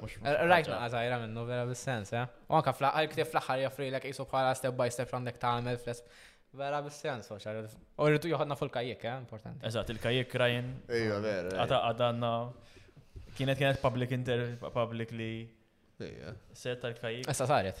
Rajt naqqa zaħira minnu vera bis-sens, eh? U anka fl-aħħar ktib fl-aħħar jaffrilek qisu bħala step by step għandek tagħmel fl Vera bis-sens, u xar. U rritu joħodna fuq il-kajjek, eh? Importanti. Eżatt, il-kajjek Ryan. Ejja, vera. Għata għadanna. Kienet kienet public inter public li. Ejja. Set tal-kajjek. Issa saret.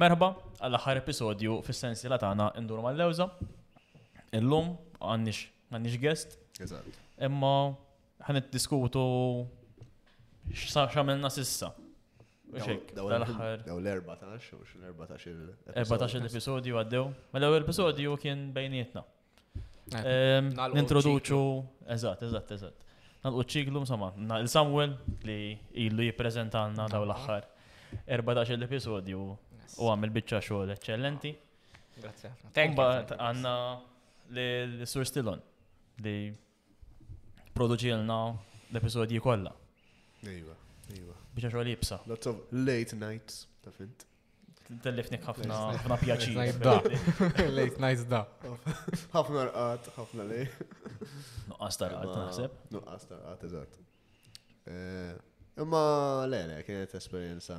Merħba għall-aħħar episodju fis-sensiela tagħna Induru mal-Lewża. Illum għandix għandix guest, Eżatt. imma ħan diskutu x'għamilna sissa. U xek, Daw- daw- tal-aħħar Daw l-14 u x-14 il-episodju. 14 episodju għaddew. Mela l-ewwel episodju kien bejnietna. Nintroduċu, eżatt, eżatt, eżatt. Nalqu ċiklu, insomma, naqil Samuel li illu jippreżentalna daw l-aħħar 14 l-episodju u għamil biċċa xogħol eċċellenti. Grazie. Għanna l-Sur Stilon li Produċilna l-episodji kollha. Ejwa, ejwa. Biex xogħol jibsa. Lots of late nights, ta' fint. Tellifnik ħafna ħafna pjaċir. Late nights da. ħafna rqat, ħafna lej. Nuqqas ta' rqat, naħseb. Nuqqas ta' rqat, eżatt. Eh, imma le, le, kienet esperjenza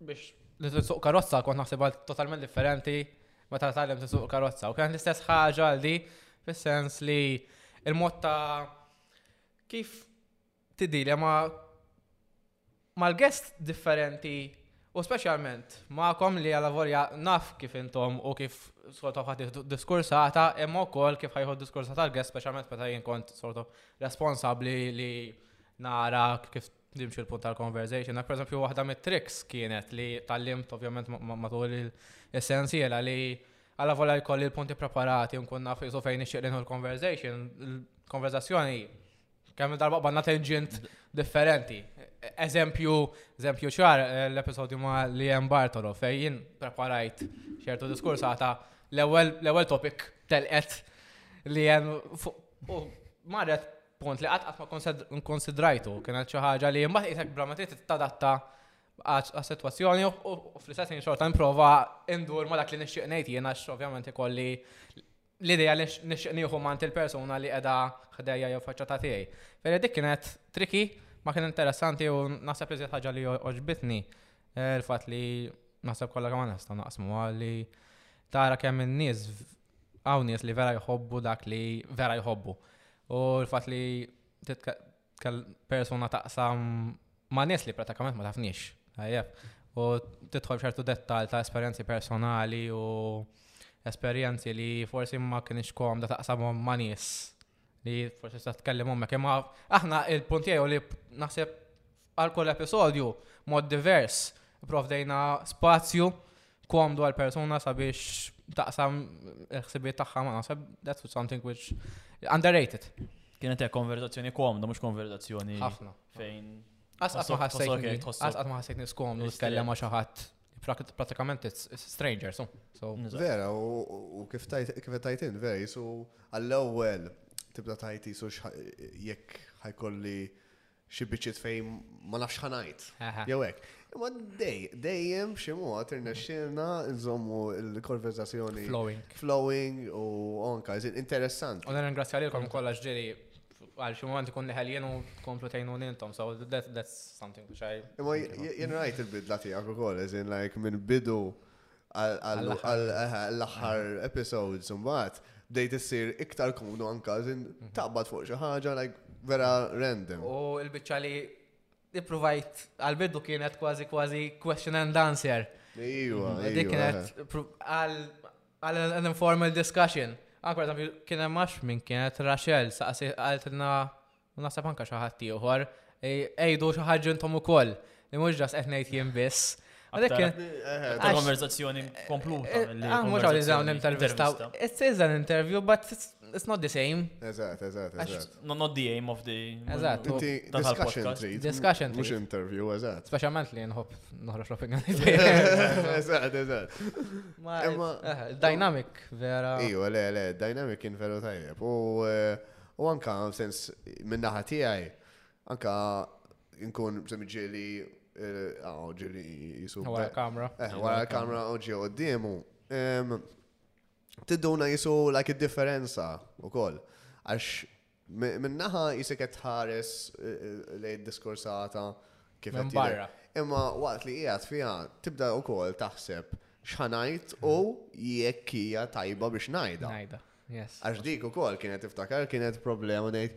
biex li tisuq karozza kont naħseb għal totalment differenti meta tgħallem tisuq karozza. U kienet l-istess ħaġa għal di fis-sens li il-mod ta' kif tidilja ma' mal-gest differenti u speċjalment ma'kom li għal volja naf kif intom u kif sorta ħadd diskursata imma wkoll kif ħajħu diskursata tal-gest speċjalment meta jien kont sorta responsabbli li nara kif Dimx il-punt tal-conversation, per esempio, waħda mit-tricks kienet li tal-limt ovvjament matul il-sensiela li għalla vola jkolli l-punti preparati nkun naf jisu fejn iċċiqlinu l-conversation, l-konverzazzjoni kemm darba banna tenġint differenti. Eżempju, eżempju ċar eh, l-episodju ma li jem Bartolo fejn preparajt ċertu diskursata l-ewwel topic telqet li jem marret Punt li qatt qatt ma nkonsidrajtu kienet xi ħaġa li mbagħad qisek bla ma trid tadatta għas-sitwazzjoni u fl-istess ħin xorta nipprova indur ma dak li nixtieq ngħid jien għax ovvjament ikolli l-idea li nixtieq nieħu mant il-persuna li qiegħda ħdejja jew faċċata tiegħi. Veri dik kienet triki ma kien interessanti u naħseb li ħaġa li oġbitni eh, l-fatt li naħseb kollha kemm nista' naqsmu li tara kemm in-nies Hawn nies li vera jħobbu dak li vera jħobbu. U l-fatt li persuna taqsam ma' nies li pratikament ma tafniex. Għajjeb. U titħol ċertu dettal ta' esperjenzi personali u esperjenzi li forsi ma kienx komda taqsamhom ma' nies Li forse sa tkellem hemmhekk imma aħna il-punt jew li naħseb għal kull episodju mod divers provdejna spazju komdu għal persuna sabiex taqsam il-ħsibiet tagħha ma naħseb that's something which underrated. Kienet hekk konverzazzjoni komda mhux konverzazzjoni ħafna fejn Asqas ma ħassejt niskom u tkellem ma xi ħadd Pratikament it's stranger, so. Vera, u kif tajtin, vera, jisu għall-ewwel tibda tajt jisu jekk ħajkolli xi biċċiet fejn ma nafx ħanajt. Jew hekk. Imma dejjem xi mod irnexxielna nżommu l-konversazzjoni flowing. Flowing u anka interessanti. U nirringrazzja lilkom kollha ġieli għal xi moment ikun neħel jien u tkomplu tgħinuni intom, so that, that's something which I. Imma jien rajt il-bidla tiegħek ukoll, as in like minn bidu għall-aħħar episodes imbagħad bdejt issir iktar komdu anka żin mhm. taqbad fuq xi ħaġa like vera random. U l-biċċa li Ippruvajt għal-bidu kienet kważi kważi question and answer. Ejwa, Dik kienet għal-informal discussion. Ankor eżempju, kien hemm għax minn kienet Rachel saqsi għaltilna naħseb anka xi ħadd ieħor, ejdu xi ħaġa intom ukoll. Li mhux ġas qed ngħid jien biss. Għalek, ta' konverzazzjoni kompluta. Eh, eh, ah, mux għal dawn intervista. It's is an interview, but it's not the same. Eżat, eżat, eżat. Not the aim of the. Eżat. Discussion treat. Discussion treat. Mux interview, eżat. Specialment li nħob noħroġ l-opinjoni. Eżat, eżat. Eh, dynamic, vera. Iju, le, le, dynamic in veru tajjeb. U anka, sens, minnaħa tijaj, anka Inkun semmi ġieli, għaw eh, ġieli jisu. Għara kamra. Eh, għara kamra u ġie għoddimu. Tidduna jisu like id-differenza u koll. Għax minnaħa jisek tħares eh, eh, li diskursata kif barra. Imma waqt li jgħat fija tibda u koll taħseb xħanajt u jekk hija tajba biex najda. Najda. Għax dik u koll kienet iftakar kienet problema nejt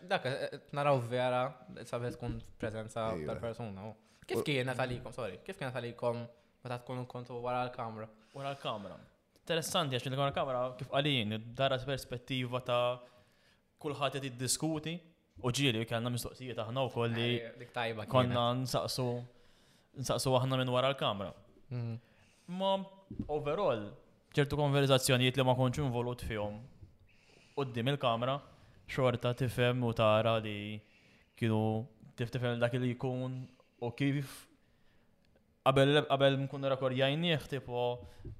Dak, eh, eh, naraw vera, sabet tkun prezenza tal-persuna. Kif kienet għalikom, sorry, kif kienet għalikom meta tkun kontu wara l-kamra? Wara l-kamra. Interessanti, għax wara l-kamra, kif għalin, dara perspettiva ta' kullħat jgħid diskuti u ġiri, kellna mistoqsijiet aħna u kolli. Konna nsaqsu, nsaqsu aħna minn wara l-kamra. Mhm. Imma overall, ċertu konverzazzjonijiet li ma kontx involut fihom qudiem il-kamra, xorta tifhem u tara li kienu tif tifhem dak li jkun u kif qabel nkun rekordjajnieh tipo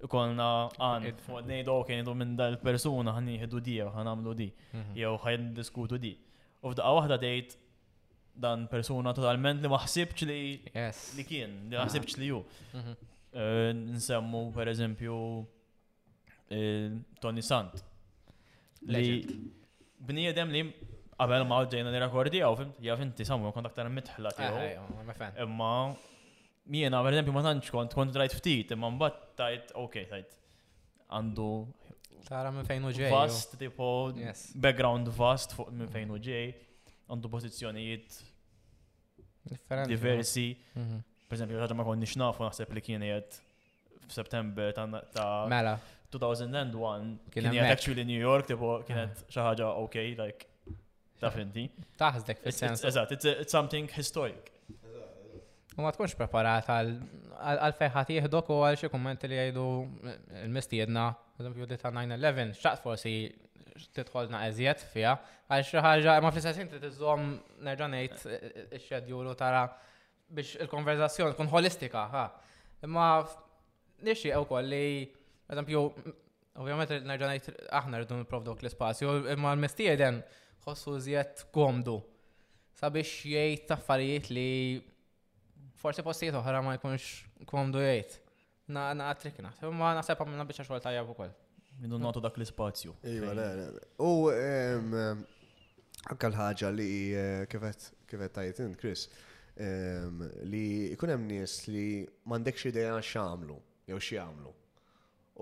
ikolna għan fuq ngħidu ok ngħidu minn dal-persuna ħan nieħdu di jew ħan għamlu di mhm. jew ħan diskutu di. U f'daqqa waħda tgħid dan persuna totalment li ma ħsibx li li kien, li ma ħsibx li ju. Mhm. Eh, nsemmu per eżempju eh, Tony Sant. Li bniedem li qabel ma għodġejna li rekordjaw, jaf inti samu kont aktar mitħla tiegħu. Imma Jiena, per eżempju, ma tantx kont, kont rajt ftit, imma mbagħad tajt, ok, tajt, għandu. Tara minn fejn uġej. Vast, tipo, background vast fuq minn fejn uġej, għandu pozizjonijiet diversi. Mhm. Per eżempju, ħaġa ma konniex nafu naħseb li kien jgħed f'September ta' Mela. 2001 Kien kienet hemmhekk. actually New York, tipo kienet xi ħaġa ok, like taf inti. Taħsdek It's- fil-sens. it's- Eżatt, it's a- it's something historic. U ma tkunx preparat għal għal- għal fejħat jieħdok u għal xi kummenti li jgħidu eh, il-mistiedna, eżempju di ta' 9-11, xaqt forsi titħolna eżjed fija, għal xi ħaġa, ma fl-istess inti tiżżomm nerġa' ngħid eh, ix-xedjulu tara Biex il-konverzazzjoni tkun holistika, ha. Imma nixtieq ukoll li, eżempju, ovvjament nerġa' ngħid aħna rridu nipprovdu l-ispazju, imma l-mistieden ħossu żjed komdu sabiex jgħid taffarijiet li forsi postijiet oħra ma jkunx komdu jgħid. Na, na, trik naħseb, ma naħseb għamilna biex xogħol tajjeb ukoll. Minnu nagħtu dak l-ispazju. Iva, le, le, le. U em, em, anka l-ħaġa li eh, kifet kifet tajt int, Chris, em, li jkun hemm nies li m'għandekx idea x'għamlu jew x'jagħmlu.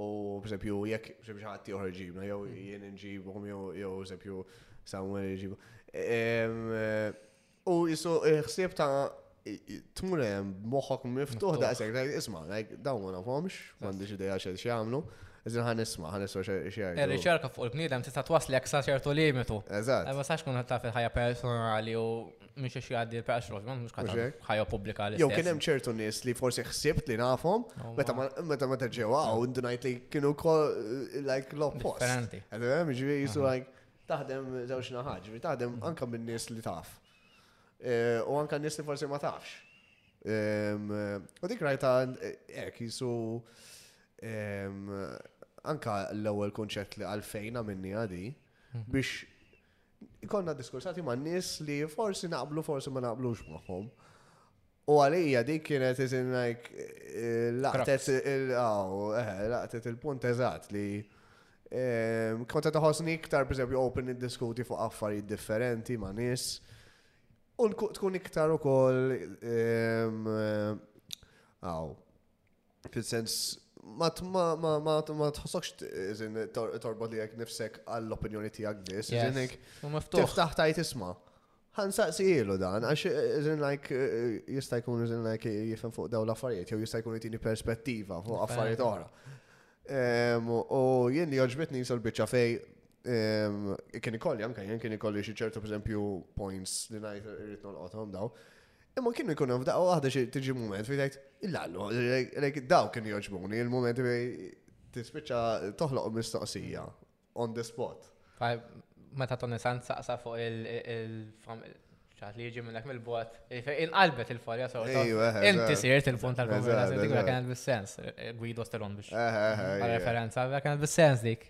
U b'eżempju jekk b'eżempju xi ħadd ieħor ġibna jew jien inġibhom jew jew b'eżempju Samuel iġibu. Em, eh, U jisu ħsieb ta' tmur hemm moħħok miftuħ daqshekk, like, isma', like, dawn ma nafhomx, m'għandix idea xejn x'jagħmlu. Iżda ħan nisma', ħan nisma' xejn. Ir-riċerka fuq il-bniedem tista' twaslek sa ċertu limitu. Eżatt. Ma sax kun taf il-ħajja personali u mhux xi jgħaddi l-persuna, mhux katar ħajja pubblika li. Jew kien hemm ċertu nies li forsi ħsibt li nafhom, oh, meta meta meta ġewwa u ndunajt li kienu like l-oppost. Differenti. Hemm ġifieri jisu ah. like Taħdem żewġ naħat, ġifieri taħdem anke minn nies li taf. Eh, u anke nies li forsi ma tafx. Ehm, u dik rajta hekk jisu ehm, anka l-ewwel kunċett li għalfejn għamilni għadi mhm. biex ikonna diskursati ma' nies li forsi naqblu forsi ma naqblux magħhom. U għalija dik kienet isin like eh, laqtet eh, il-punt eżatt li ehm, konta taħosni iktar per esempio open diskuti fuq affarijiet differenti ma' nis. U tkun iktar ukoll ehm, għaw Fil-sens, ma tħossokx torbot li jek nifsek għall-opinjoni tijak biss, zinnik. Tiftaħ tajt isma. Għan saqsi ilu dan, għax zin like eh, jista' jkun zin like jifem fuq daw l-affarijiet, jew jista' jkun jtini perspettiva fuq affarijiet oħra. Ehm, u jien li oġbitni jisol bieċa fej ehm, kien ikolli anka jien kien ikolli xi ċertu pereżempju points li ngħid irrid nolqothom daw. Imma kienu jkun hemm f'daqqa waħda xi tiġi mument fejn tgħid, illallu, lejk daw kienu jogħġbuni, il-mument fejn tispiċċa toħloq mistoqsija on the spot. Meta Tony Sant saqsa fuq il-ċat li jiġi minnek mill-bot, inqalbet il-folja so. Inti sirt il-punt tal-konversazzjoni, dik kienet bis-sens, Guido Stellon biex. Referenza, kienet bis-sens dik.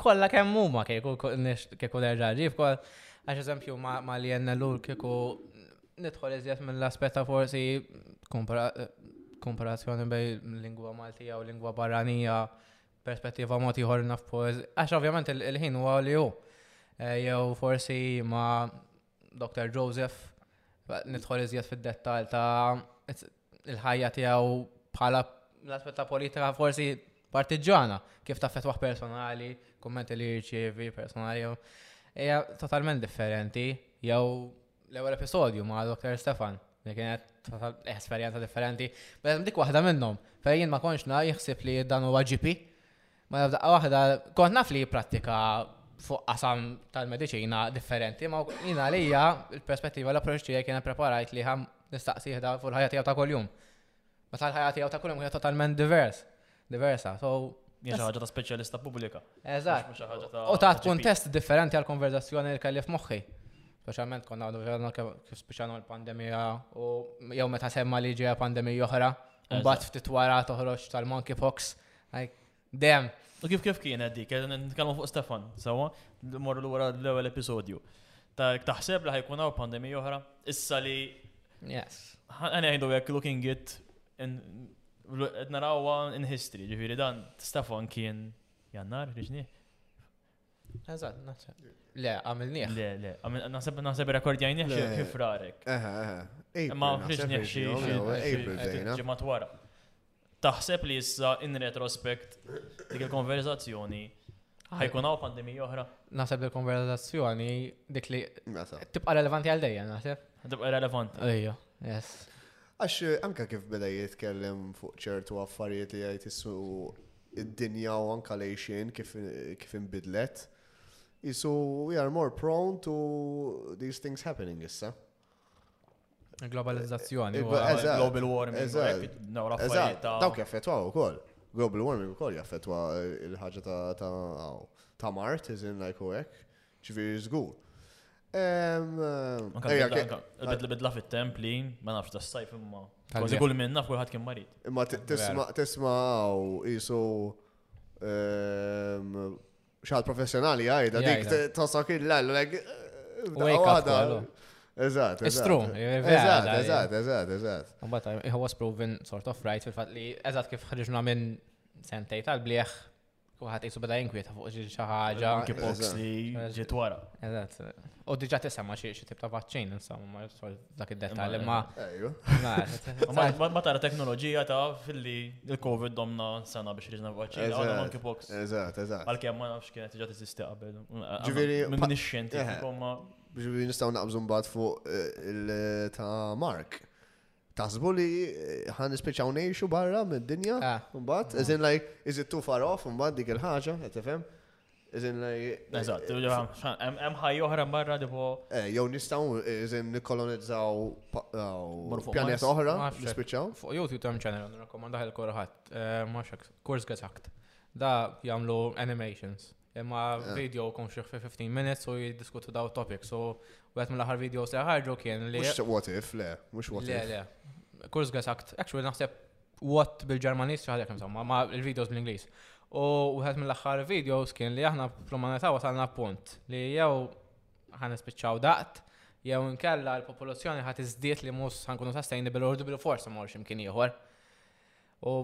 Kolla kemm huma kieku kieku nerġa' ġif kol għax eżempju ma li jenna lur kieku nidħol iżjed mill-aspetta forsi komparazzjoni bej lingwa Maltija u lingwa barranija perspettiva mod ieħor naf għax ovvjament il-ħin huwa li hu. Eh, jew forsi ma Dr. Joseph, nidħol iżjed fid-dettal ta' il-ħajja tiegħu bħala l-aspett ta' politika forsi partiġġana, kif ta' fetwaħ personali, kummenti li jirċievi personali, hija totalment differenti, jew l-ewwel episodju ma' Dr. Stefan, li kienet esperjenza differenti. Bħem dik waħda minnhom, fejn ma konx na jħsib li dan huwa ġipi, Mela f'daqqa waħda kont naf li jipprattika fuq qasam tal-mediċina differenti, ma jina għalija il-perspettiva l-approċċ tiegħi kien preparajt li ħam nistaqsi ħda fuq il-ħajja tiegħu ta' kuljum. Ma tal-ħajja tiegħu ta' kuljum kien totalment divers, diversa. So Jien xi ħaġa ta' speċjalista pubblika. Eżatt. U ta' kuntest differenti għal konverzazzjoni li kelli f'moħħi. Speċjalment konna għadu kif speċjalna l-pandemija u jew meta semma li ġeja pandemija oħra, mbagħad ftit wara toħroġ tal-monkeypox Dem. U kif kif kien dik, eh, nitkellmu fuq Stefan, sewa, morru l-wara l-ewwel episodju. Ta' taħseb li ħajkun hawn pandemija oħra, issa li. Yes. Għana jgħidu jekk looking it, narawa in history, ġifiri dan, Stefan kien jannar, riġni? Eżatt, naħseb. Le, għamilnieh. Le, le, naħseb naħseb rekordjajni xi frarek. Eħe, eħe. Ma fiex neħxi ġimgħat wara. Taħseb li issa in retrospect dik il-konverzazzjoni ħajkun hawn pandemija oħra? Naħseb il-konverzazzjoni dik li tibqa' relevanti għal dejjem naħseb. Tibqa' relevanti. Ejja, yes. Għax anka kif beda jitkellem fuq ċertu affarijiet li jgħid issu id-dinja u anka l-għejxien kif inbidlet, jisu we are more prone to these things happening issa. Globalizzazzjoni, global warming, dawk jaffetwa u koll. Global warming u koll jaffetwa il-ħagġa ta' mart, iżin lajku ek, Ġifieri żgur. Bidla bidla fit-templi, ma nafx da s-sajf imma. Kważi kull minn naf kulħadd kien marid. Imma tisma' tisma' isu xal professjonali għajda, dik tosak il-lall, like, għada. Eżat, Istru, eżat, eżat, eżat, eżat. Mbata, he was proven sort of right fil-fat li eżat kif ħriġna minn sentej tal-blieħ U ħat jisu bada jinkwieta fuq ġin xaħġa. Anki box li ġiet wara. Eżatt. U diġa tisema xie xie tip ta' vaċċin, insomma, ma jisol dak id-detal, imma. Ma tara teknoloġija ta' fil-li il-Covid domna sena biex riġna vaċċin, għadna anki box. Eżatt, eżatt. Għal-kem ma nafx kienet ġat iżisti qabel. Ġiviri. Minn nixxenti, eh. komma. Ġiviri nistaw naqbżu mbagħad fuq eh, il-ta' Mark. Taħsbu li ħan nispiċaw nejxu barra mid-dinja? Ah. Mbagħad, as in like, is it too far off? Mbagħad dik il-ħaġa, qed tifhem? As in like. Eżatt, hemm ħaj oħra barra dipo. Eh, jew nistgħu as in nikkolonizzaw pjaneta oħra nispiċaw. Fuq YouTube hemm channel nrakkomandah il kulħadd, eh, ma xek, Course Gets Hacked. Da jagħmlu animations. Imma eh. video kun xieħ fi 15 minutes u jiddiskutu daw topic. So, għet mill-ħar video se ħarġu kien li. Mux what if, le, mux what if. Le, le. Kurs gas act, actually naħseb what bil-Ġermanis xaħġa kem samma, ma il-videos bl-Inglis. U għet mill-ħar videos kien li aħna fl-umanità wasalna punt li jew ħan ispiċċaw daqt, jew nkella l-popolazzjoni ħat iżdiet li mus ħankunu sustainable u bil forsa morx imkien ieħor. U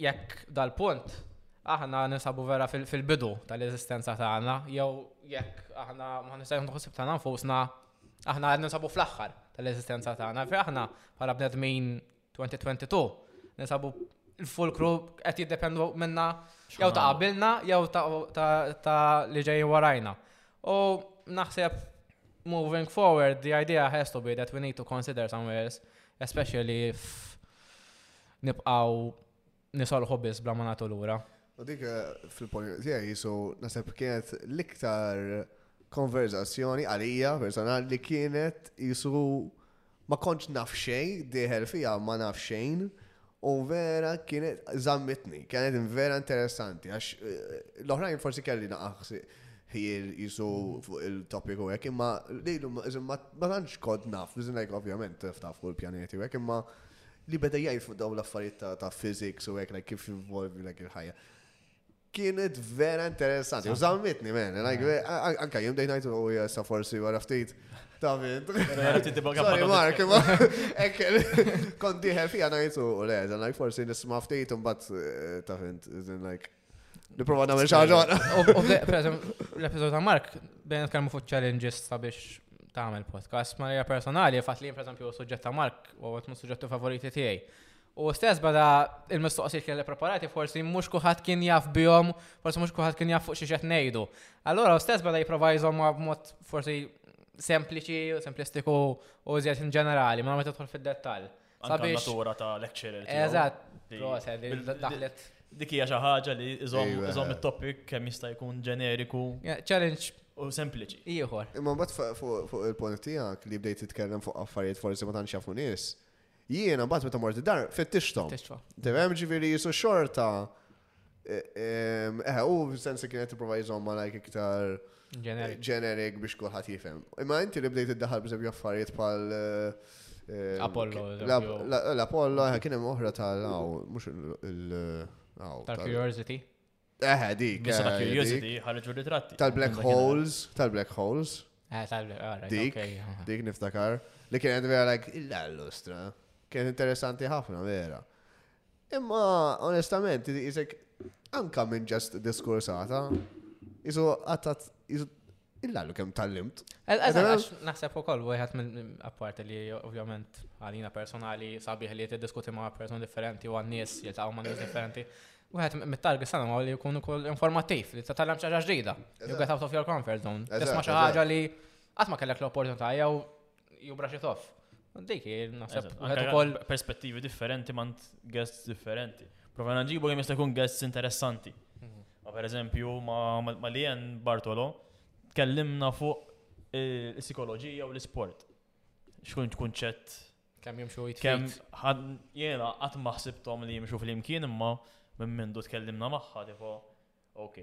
jekk dal-punt, aħna ninsabu vera fil-bidu tal-eżistenza tagħna, jew jekk aħna ma nistgħux nħossib tagħna nfusna, aħna qed ninsabu fl-aħħar tal-eżistenza tagħna. Fi aħna bħala bnedmin 2022 ninsabu l-fulkru qed jiddependu minna jew ta' qabilna jew ta' li ġejjin warajna. U naħseb moving forward, the idea has to be that we need to consider somewhere else, especially if nibqgħu nisolħu biss bla ma nagħtu lura. U dik eh, fil-poli tiegħi jisu naseb kienet l-iktar konverzazzjoni għalija personal li kienet jisu ma kontx naf xejn, diħel fija ma naf xejn. U vera kienet zammitni, kienet vera interessanti, għax eh, l-oħrajn forsi kelli naqaxi ħir jisu fuq il-topiku għek, imma lejlu ma tantx kod naf, bizinajk ovvjament taf fuq il-pjaneti għek, imma li beda jgħid fuq dawn l-affarijiet ta' physics u hekk like kif jinvolvi like il-ħajja. Kienet vera interessanti. Użaw mitni, men, anka jim dejn għajtu u oh, jessa forsi wara ftit. Ta' mint. Sorry, Mark, ma ekkel. Kont diħel fija għajtu u le, dan like forsi nisma ftit un bat eh, ta' mint, like. Niprofa nagħmel xi ħaġa oħra. L-episod ta' Mark bejn nitkellmu fuq challenges sabiex tagħmel podcast ma hija personali, fatt li pereżempju suġġett ta' Mark u għatmu suġġettu favoriti tiegħi. U stess bada il-mistoqsijiet kelli preparati forsi mhux kuħat kien jaf bihom, forsi mhux kuħat kien jaf fuq xi xed ngħidu. Allura stess bada jipprova jżomm b'mod forsi sempliċi, semplistiku u żjed in ġenerali, ma meta tħol fid-dettall. Sabiex. Natura ta' lecturer. Eżatt, proset, daħlet. Dik hija xi ħaġa li iżomm it-topic kemm jista' jkun ġeneriku. Challenge u sempliċi. Ieħor. Imma bat fuq il-point tiegħek li bdejt titkellem fuq affarijiet forsi ma tantx jafu nies. Jiena bat meta mort dar fittixthom. Tifhem ġifieri jisu xorta Eħe, u f'sens li kienet tipprova jżomma like iktar generic biex kulħadd jifhem. Imma inti li bdejt iddaħħal b'eżempju affarijiet bħal eh, Apollo. L-Apollo eh, kien hemm oħra tal-aw, mhux il-aw. Tal-curiosity. Eħe, dik. Misa ta' eh, curiosity ħarġu ritratti. Tal-black holes, tal-black holes. Dik, dik niftakar. Li kienet vera like il-lustra. Kienet interessanti ħafna vera. Imma, onestament, jisek, anka minn ġest diskursata, jisu għattat, jisu il-lallu kem tal-limt. Naħseb u koll, għajħat minn apparti li ovvjament għalina personali sabiħ li t-diskuti ma' person differenti u għannis li ta' ma' differenti. Għajħat mit-targi sana ma' li jkun ukoll informativ, li t-tallam ċaġa ġdida. You get out of your comfort zone. Tisma xaħġa li għatma kellek l-opportunità jew You brush it off. Dik naħseb ukoll perspettivi differenti mant guests differenti. Prova naġibu kemm jista' jkun guests interessanti. Mhm. Ma per eżempju ma Lien Bartolo tkellimna fuq eh, is-psikoloġija u l-isport. Xkun tkun ċett Kem jimxu jitfit. Kem jena għat maħsibtom li jimxu fl-imkien imma minn mindu tkellimna maħħa, tipo, Ok,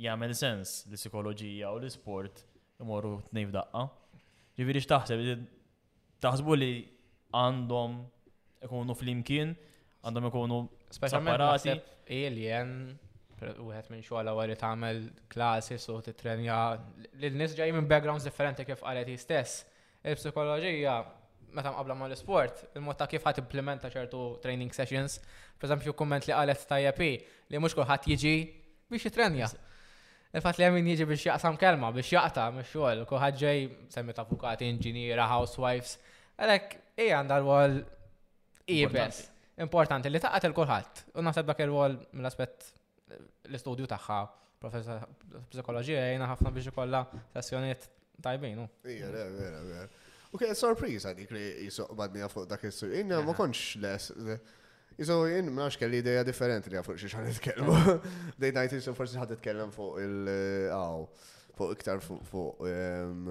jagħmel sens li sikoloġija u l-isport imorru tnejn f'daqqa. Ġifieri x'taħseb taħsbu li għandhom ikunu flimkien, għandhom ikunu separati. Alien, wieħed minn xogħla wara tagħmel klasis u titrenja lil nies ġej minn backgrounds differenti kif qalet stess. Il-psikoloġija, meta mqabbla mal-isport, il-mod ta' kif ħa timplimenta ċertu training sessions, pereżempju kumment li qalet tajjeb hi li mhux kulħadd jiġi biex jittrenja. Il-fatt li hemm min jiġi biex jaqsam kelma, biex jaqta' mix-xogħol, kulħadd ġej semmiet avukati, inġiniera, housewives, għalhekk hi għandha rwol iebes, importanti li taqgħet 'il kulħadd. U naħseb dak ir-rwol mill-aspett l-istudju tagħha professor psikoloġija jgħinha ħafna biex ikollha sessjonijiet tajbin. Ija, vera, vera, vera. U kien sorpriża dik li jisoq badnija fuq dak is-sur. Inna ma kontx les. Iso, jien mnax kelli ideja differenti li fuq xiex għan itkellmu. Dej najt iso forsi ħad itkellem fuq il-għaw, fuq iktar fuq ehm,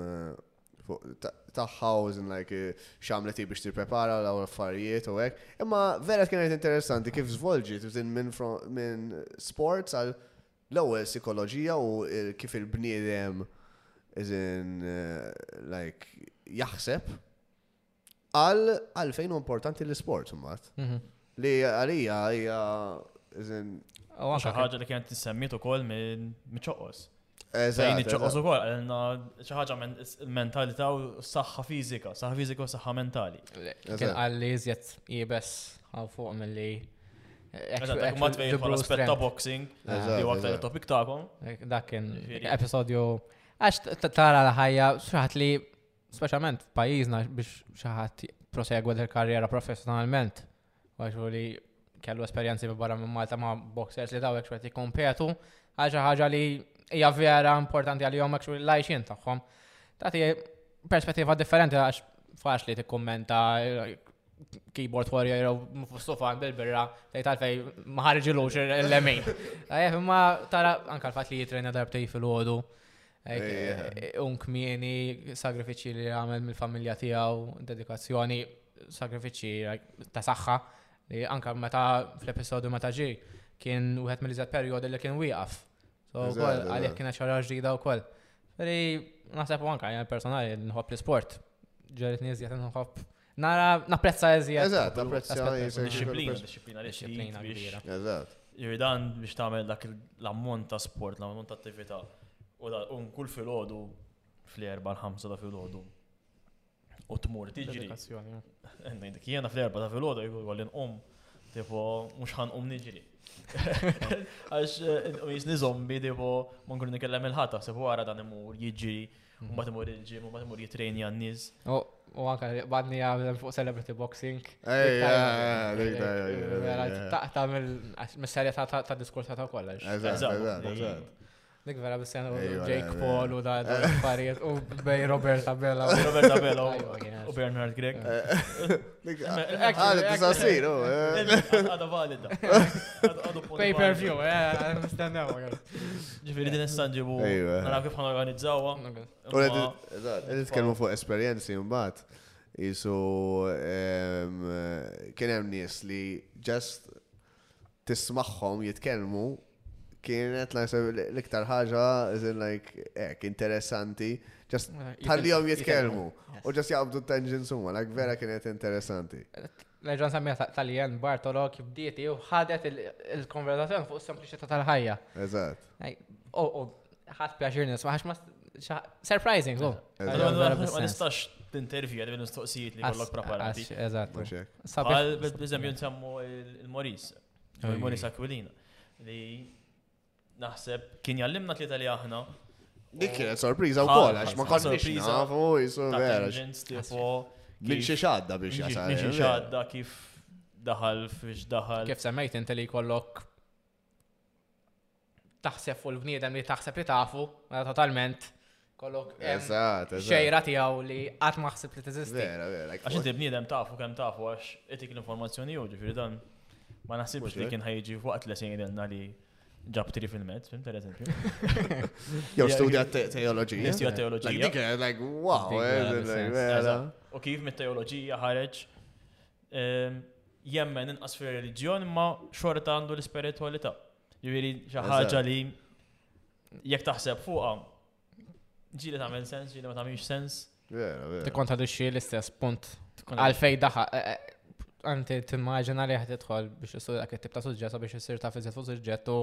tagħha u żin like x'għamlet hi biex tipprepara l affarijiet u hekk. Imma vera kienet interessanti kif żvolġiet żin minn sports għal l-ewwel psikoloġija u kif il-bniedem żin like jaħseb. Għal għalfejn hu importanti l-isport mbagħad. Mhm. Li għalija hija iżin. U anke ħaġa li kienet tissemmiet ukoll minn miċoqos. Fejn iċoqos ukoll għalna xi ħaġa mentalità u saħħa fiżika, saħħa fiżika u saħħa mentali. Kien qal li iżjed jibes għal fuq milli Eżatt, ma tbejn bħala spetta boxing, jew aktar topic tagħkom. Dak kien episodju għax tara l-ħajja xaħat li Speċjalment f'pajjiżna biex xi ħadd prosegwa il karriera professjonalment. Għaxu li kellu esperjenzi bi barra minn Malta ma' boxers li dawek xwet jikkompetu għal xi ħaġa li hija vera importanti għalihom għax l-għajxin tagħhom. Tagħti perspettiva differenti għax faċ li tikkummenta eh, keyboard warrior jew fustufan bil-birra tgħid għalfej ma ħarġilux l-lemin. Imma tara anke l-fatt li jitrena darbtej fil-ħodu Un kmieni, sagrifiċi li għamel mill-familja tijaw, dedikazzjoni, sagrifiċi ta' saħħa, li anka meta fl-episodu meta ġi, kien u għet mill-izzat periodi li kien wieqaf. So, kol, għalek kien ċara ġdida u kol. Veri, naħseb u anka, jgħan personali, nħob l-sport. Ġerit nizjet nħob Nara, napprezza eżjed. Eżatt, napprezza disciplina, disciplina, disciplina kbira. Eżatt. Irridan biex tagħmel dak l-ammont ta' sport, l-ammont ta' attività. U da, un kull filgħodu fl-erba l-ħamsa ta' filgħodu. U tmur tiġri. Dik jiena fl-erba ta' filgħodu jgħolli nqum, tipo mhux ħanqum niġri. Għax eh, jisni zombi, tipo, ma nkun nikellem il-ħata, sebu għara dan imur jiġri U bat imur il-ġim, u bat imur jitrejnja n-niz. U anka badni għamil fuq celebrity boxing. Taqta mill-serja ta' diskursa ta' kolla. Dik vera bis sena Jake Paul u da' affarijiet u bej Roberta Bella. Roberta Bella u Bernard Greg. Għadu tisa sir, u. Għadu valida. Pay per view, eh, nistennew. Ġifiri din istan ġibu. Għana kif għan organizzawa. U għedin t-kelmu fuq esperienzi mbaħt. Jisu kien hemm nies li just tismagħhom jitkellmu kienet l-iktar ħaġa like interessanti just tħallihom jitkellmu u just jaqbdu t-tenġin summa like vera kienet interessanti. Leġan semmija tal-Jen Bartolo kif dieti u ħadet il-konverzazzjoni fuq sempliċità tal-ħajja. Eżatt. Oh, oh, ħadd pjaċir nisma' għax ma surprising, oh. Ma nistax t-intervija li mistoqsijiet li kollok preparati. Eżatt. Għal, b'eżempju, nsemmu il-Moris, il-Moris Aquilina, li naħseb kien jallimna tlieta li aħna. Dik kienet sorpriża wkoll għax ma konniex nafu jisu vera. Minn xi xadda biex jasal. Minn xi xadda kif daħal fiex daħal. Kif semmejt inti li kollok taħseb fuq il-bniedem li taħseb li tafu, mela totalment kollok xejra tiegħu li qatt ma ħsib li teżisti. Vera, vera. Għax inti bniedem tafu kemm tafu għax itik l-informazzjoni jew ġifieri dan ma naħsibx li kien ħajġi waqt li sejrilna li ġab tri fil-med, fim per eżempju. Jew studja teoloġija. Studja teoloġija. Dik like wow. Eh, eh, eh, u kif mit-teoloġija ħareġ jemmen inqas fir-reliġjon imma xorta għandu l-ispiritwalità. Ġifieri xi ħaġa li jekk taħseb fuqha ġieli tagħmel sens, ġieli ma tagħmilx sens. Tikkontradixxi l-istess punt għalfej daħa għanti eh, eh, timmaġina li ħad tidħol biex issu dak it-tip ta' suġġett biex issir ta' fiżet fuq suġġett u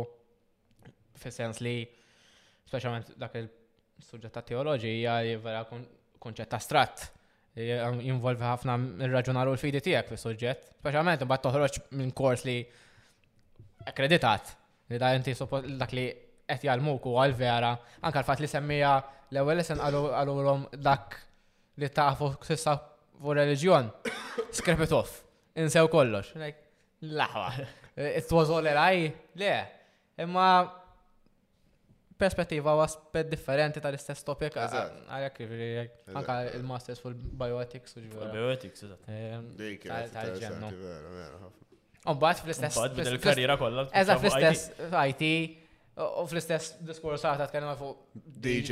fis-sens li speċjalment dak il-suġġett ta' teoloġija jivvera konċett astrat jinvolvi ħafna ir-raġunar u l-fidi tiegħek fis-suġġett. Speċjalment imbagħad toħroġ minn kors li akkreditat li da inti dak li qed jgħalmuk u għal-vera, anka l-fatt li semmija l-ewwel isem għalulhom dak li tafu sissa fuq reliġjon. Scrap it off. Insew kollox. Laħwa. It was all I? Le. Imma perspettiva u aspet differenti tal-istess topic għalek ġifiri anka il-masters full bioethics u ġifiri. Bioethics, eżat. Tal-ġennu. Umbat fl-istess. Umbat bil-karriera kollha. Eżat fl-istess IT u fl-istess diskors għata tkellem fuq DJ.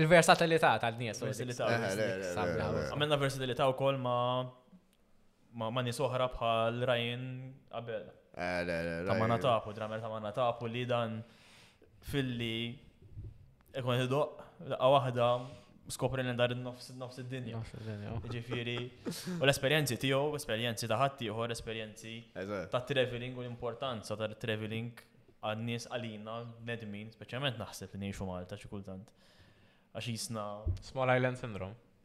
Il-versatilità tal-nies. Versatilità. Għamilna versatilità u kol ma' ma' nies oħra bħal Ryan qabel. Eh, ta' ma natapu, dramer ta' ma natapu li dan filli ikun id-doq, daqqa waħda skopri li dar nofs nofs id-dinja. Ġifiri, u l-esperienzi tiegħu, esperienzi ta' ħadd ieħor, esperienzi ta' traveling u l-importanza ta' traveling għan-nies għalina nedmin, speċjalment naħseb li ngħixu Malta xi kultant. Għax jisna. Small Island Syndrome.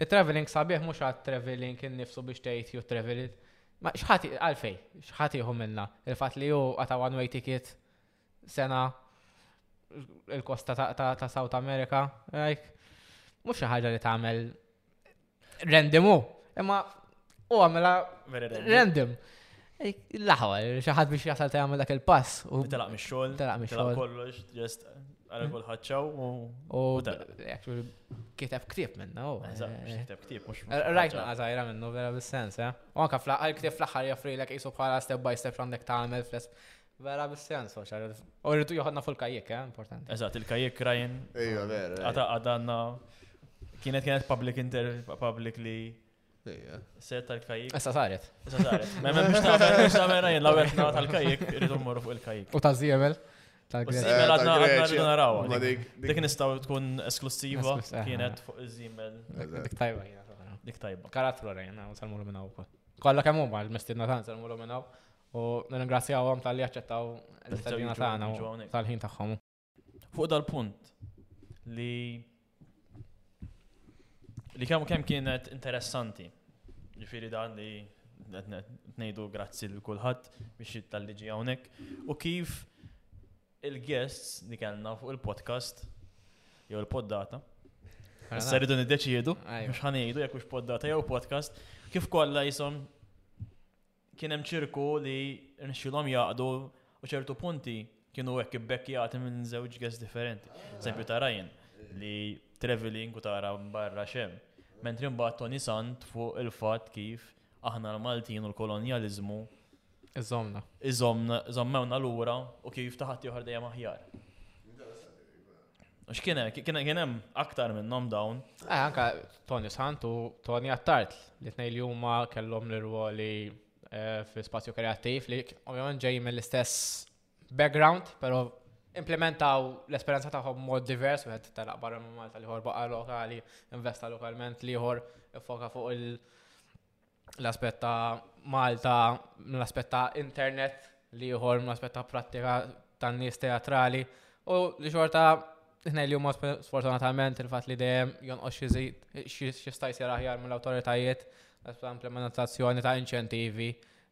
It-travelling sabiħ mhux għat-travelling innifsu biex tgħid you travel it. Ma x'ħadd għalfejn, x'ħadd jieħu minna. Il-fatt li hu għata one way ticket sena il-kosta ta' South America, like, mhux xi ħaġa li tagħmel rendimu, imma U għamela random. Laħwa, xaħat biex jasal ta' għamil dak il-pass. U telaq mix xogħol telaq mix xogħol kollox, ġest għal kull ħadċaw u. U kiteb ktib minna, u. Eh. Kiteb ktib, mux. Eh, Rajtna għazajra minnu, vera bis-sens, eh? U għanka fl għal ktib fl-ħar jaffri l-ek jisu bħala step by step għandek ta' għamil fl Vera bis-sens, u xar. U rritu joħodna fuq il-kajjek, eh? Importanti. Eżat, il-kajjek Ryan. Ejja, vera. Għada għadanna. Kienet kienet public inter, public li. Set tal-kajik. Issa saret. Issa saret. Ma hemm biex tagħmel biex tagħmel jien l-ewwel tnaw tal-kajik irridu mmorru fuq il-kajik. U ta' żiemel. Tal-żiemel għadna rridu naraw. Dik nistgħu tkun esklusiva kienet fuq iż-żiemel. Dik tajba jiena. Dik tajba. Karattru rejna u salmulu minn hawn. Kollha kemm huma l-mistinna tan salmulu minn hawn. U nirringrazzjawhom tal-li aċċettaw l-istadina tagħna tal-ħin tagħhom. Fuq dal-punt li li kemm kemm kienet interessanti. Ġifieri dan li ngħidu grazzi lil kulħadd biex tal-liġi hawnhekk u kif il-guests li kellna fuq il-podcast jew il-poddata. Issa rridu niddeċiedu, mhux ħanejdu jekk hux poddata jew podcast, kif kollha jisom Kien hemm ċirku li rnexxielhom jgħaqdu u ċertu punti kienu hekk ibbekkjati minn żewġ guests differenti. Eżempju ta' Ryan li traveling u tara barra x'hemm. Mentri mbagħad Tony Sant fuq il-fatt kif aħna l-Maltin u l-kolonjaliżmu Iżomna. Iżomna, iżommewna lura u kif ta' ħaddieħor dejjem aħjar. X'kien kien hemm aktar minnhom dawn. Eh, anka Tony Sant u Tony Attart li tnej li huma kellhom l-irwoli eh, fi spazju kreattiv li ovvjament ġej mill-istess background, però implementaw l-esperjenza tagħhom mod divers wieħed telaq barra minn Malta li ħor baqa' lokali, investa lokalment li ħor ifoka fuq il- l-aspett ta' Malta, l-aspett ta' internet li jħor l-aspett ta' prattika tan nies teatrali u li xorta Ħna li huma sfortunatament il-fatt li dejjem jonqos xista jsir aħjar mill-awtoritajiet ta' implementazzjoni ta' inċentivi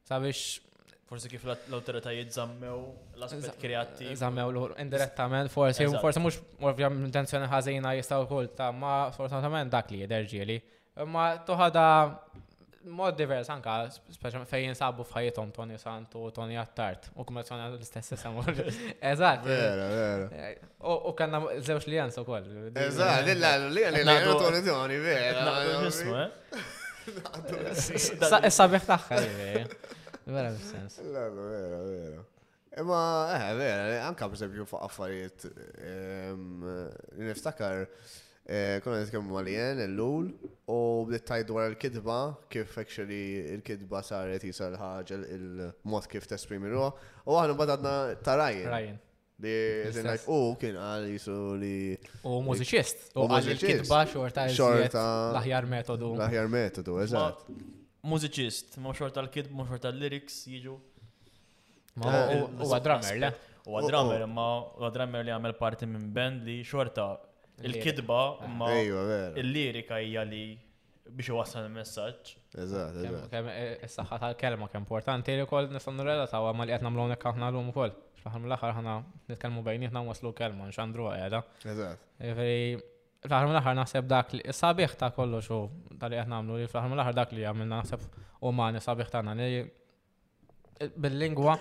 sabiex Forsi kif l-autoritajiet zammew l-aspet kreattiv. Zammew l indirettament, forsi, forsi mux morfja intenzjoni ħazina jistaw kull ta' ma fortunatament dak li jiderġieli Imma toħada mod divers anka, speċjalment fejn jinsabu f'ħajjithom Tony Santu u Tony Attart, u kummezzjoni l-istess isem. Eżatt. Vera, vera. Eh, u kanna żewġ li jensu kol. Eżatt, illa li jenna Tony Tony, vera. Issa biħ taħħa. Vera, sens. Vera, vera. Imma, eh, vera, anka b'eżempju fuq affarijiet li niftakar eh, konna nitkellmu mal-jen l-lul u bdiet tajt dwar il-kidba kif actually il-kidba saret jisal ħaġa il-mod kif tesprimi ruħ u aħna badadna ta' Ryan. Ryan. Li zinajt u kien għal jisu li. U mużiċist. U għal il-kitba xorta xorta l-aħjar metodu. L-aħjar metodu, eżatt. Mużiċist, ma xorta l-kitba, ma xorta l-lyrics jiġu. U għadrammer, le? U għadrammer, ma għadrammer li għamel parti minn band li xorta il-kidba ma il-lirika hija li biex iwassal il-messaġġ. Eżatt, eżatt. Kemm e- e- saħħa tal-kelma kemm importanti li wkoll nistgħu nirrelataw ma li qed nagħmlu hawnhekk aħna llum ukoll. Fl-aħħar mill-aħħar ħana nitkellmu bejnietna waslu kelma nxandru qiegħda. Eżatt. Jiġifieri fl-aħħar mill-aħħar naħseb dak li sabiħ ta' kollox u tal-li qed nagħmlu li fl-aħħar mill-aħħar dak li għamilna naħseb umani sabiħ tagħna li Bil-lingwa,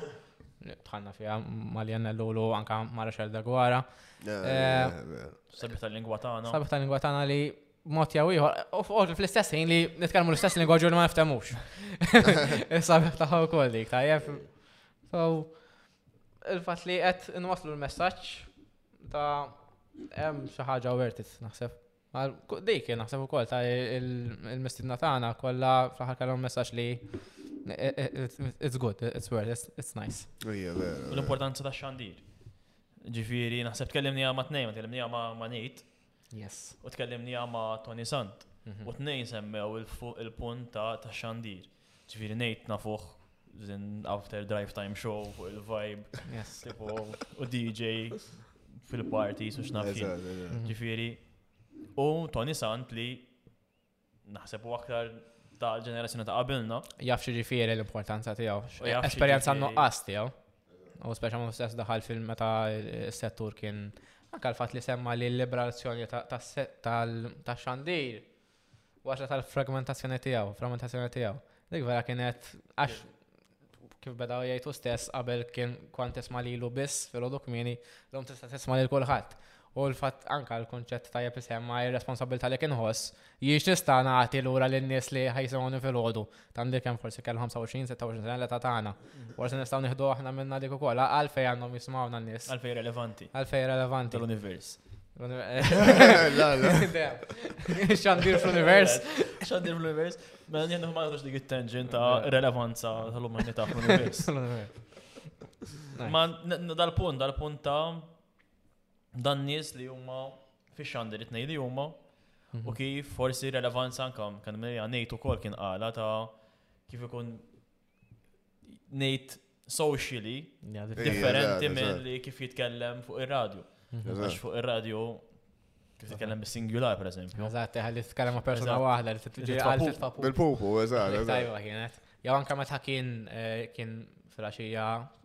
tħanna fija Maljan l-lulu anka Mara Xelda Gwara. Eh, eh, eh, sabiħ tal-lingwa tagħna. Sabiħ tal-lingwa tagħna li mod jew ieħor, u fl-istess ħin li nitkellmu l-istess lingwa ġur ma niftemux. Sabiħ tagħha wkoll dik tajjeb. So, il-fatt li qed inwaslu l-messaġġ ta' hemm xi ħaġa wertis naħseb. Dik kien naħseb ukoll ta' il-mistidna tagħna kollha fl-aħħar kellhom messaġġ li it's good, it's worth, it's nice. L-importanza ta' xandir. Ġifieri naħseb tkellimni ma' tnejn, tkellimni ma' Nate. Yes. U tkellimni ma' Tony Sant. Mhm. U tnejn semmew il-punt ta' xandir. Ġifieri ngħid nafuh zin after drive time show fuq il-vibe. Yes. Tipo, u DJ fil-party, su xnafxin. Mm-hmm. Ġifiri, u Tony Sant li naħseb u aktar ta' ġenerazzjoni ta' qabilna. Jaf ġifiri l-importanza tijaw. Esperienza nuqqas tijaw. U speċa mu stess daħal film meta s-settur kien anka l-fat li semma li l-liberazzjoni ta' xandir Waħda tal-fragmentazzjoni tiegħu, fragmentazzjoni tiegħu. Dik vera kienet għax kif beda jgħidu stess qabel kien kont tisma' lilu biss fil-għodu kmieni, l-lum tista' tisma' lil kulħadd. U l-fatt anka l-konċett tajjeb isemma ir-responsabilità li kien ħoss jiex nista' nagħti lura lin-nies li ħajsimgħuni fil-għodu. Tandi kem forsi kellu 25-26 sena l-età tagħna. Forsi nistgħu nieħdu aħna minna dik ukoll għalfej għandhom jismawna n-nies. Għalfej relevanti. Għalfej relevanti. L-univers. Xandir fl-univers. Xandir fl-univers. Mela jien ma għandux dik it-tangent ta' relevanza tal-umanità fl-univers. Ma dal-punt, dal-punt ta' dan nies li huma fix xandir it li huma u mhm. kif forsi relevanza anka kan minn ngħid ukoll kien qala ta' kif ikun ngħid socially differenti minn li kif jitkellem fuq ir-radju. Mhm. Għax fuq ir-radju Kif tkellem bis-singular, per eżempju. Eżatt, ħalli tkellem ma' persona waħda li titġi għal papu. Bil-pupu, eżatt. Tajba kienet. Jaw anka meta kien eh, kien fil-axija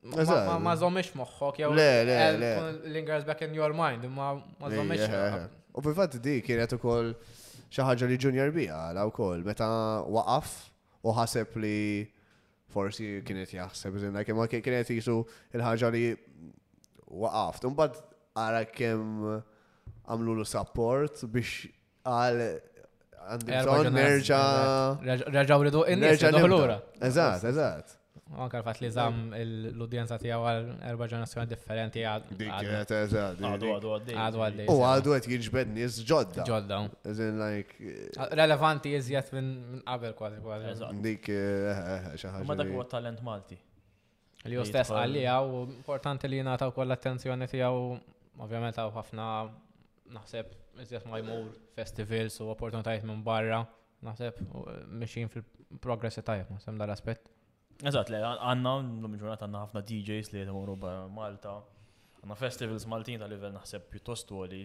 Ma zommix moħħok, jew lingers back in your mind, ma zommix. U fil-fat di kienet u koll xaħġa li Junior B għala u koll, meta waqaf u ħaseb li forsi kienet jaħseb, zinna, kien kienet jisu il-ħagġa li waqaf. Tumbad għara kem għamlu l-support biex Għal għandi bżonn nerġa. Reġaw ridu in-nies lura. Eżatt, eżatt. Anka l-fat li zam l-udjenza tiegħu għal erba' ġenerazzjoni differenti għad. U għadu għed jiġbed nies ġodda. Ġodda. Relevanti iżjed minn qabel kważi kważi. Dik eh, eh, eh, xi ħaġa. Ma dak huwa talent Malti. Li ju stess għalli għaw, importanti li nataw koll attenzjoni tijaw, ovvjament għaw ħafna naħseb iżjed ma jmur festivals u opportunitajiet minn barra, naħseb mixin fil-progress tajjeb, naħseb dal-aspet. Eżat, le, għanna, l-lum ġurnat għanna ħafna DJs li jtmuru barra Malta, għanna festivals Maltin ta' livell naħseb pjuttost għoli,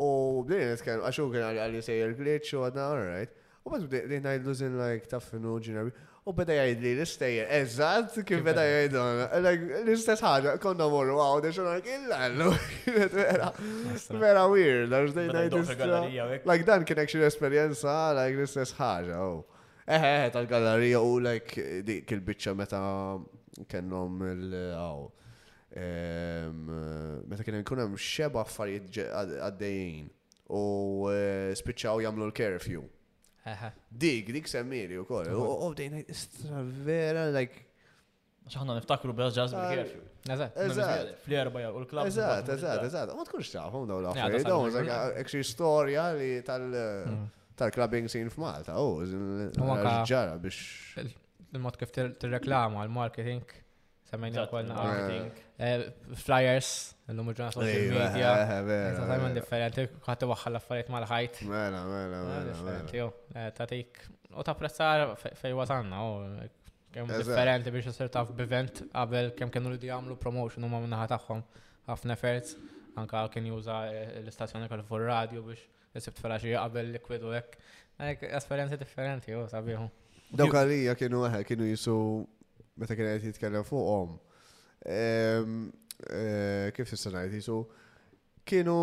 U bdejna nitkellmu, għax hu kien għalli sejjer glitch u għadna all right. U bad bdejt ngħidlu żin like taf inhu ġinerbi. U beda jgħidli l-istejjer, eżatt kif beda jgħidu. L-istess ħaġa, konna morru għaw, dex għana kien l-għallu. Vera, vera weird, għax dejt ngħidlu. Like dan kien ekxin esperienza, like l-istess ħaġa. Oh. Eħe, eħe, tal-gallerija u like dik il-bicċa meta kennom il-għaw. Meta kien ikun hemm xeba' affarijiet għaddejjin u spiċċaw jagħmlu l-curfew. Dik, dik semmiri u koll. U bdejn istra vera, like. ċaħna niftakru bel ġaz bil-kif. Eżat. Eżat. Fl-erba u l-klab. Eżat, eżat, eżat. Ma tkunx taf, għum daw l-affarijiet. Daw, actually, storja li tal- mm. tal-clubbing scene f'Malta. U ġara biex. Il-mod kif t-reklama, il-marketing, Semmejna wkoll marketing. Eh, flyers, l-lum ġurnata social media. Totalment differenti, ħadd waħħal l-affarijiet mal-ħajt. Mela, mela, eh, mela. Differenti, jo. Eh, Tatik, u ta' prezzar fej wasanna, u kemm differenti biex jisir taf b'event qabel kemm kienu li jagħmlu promotion huma minnaħa tagħhom ħafna efforts, anka kien juża l-istazzjoni kol fuq radio biex Sibt faraxi qabel likwidu hekk. Għalhekk esperjenzi differenti, u sabiħu. Dawk għalija kienu għahe, eh, kienu jisu meta kien qed jitkellem fuqhom. Ehm, eh, kif tista' ngħid jisu kienu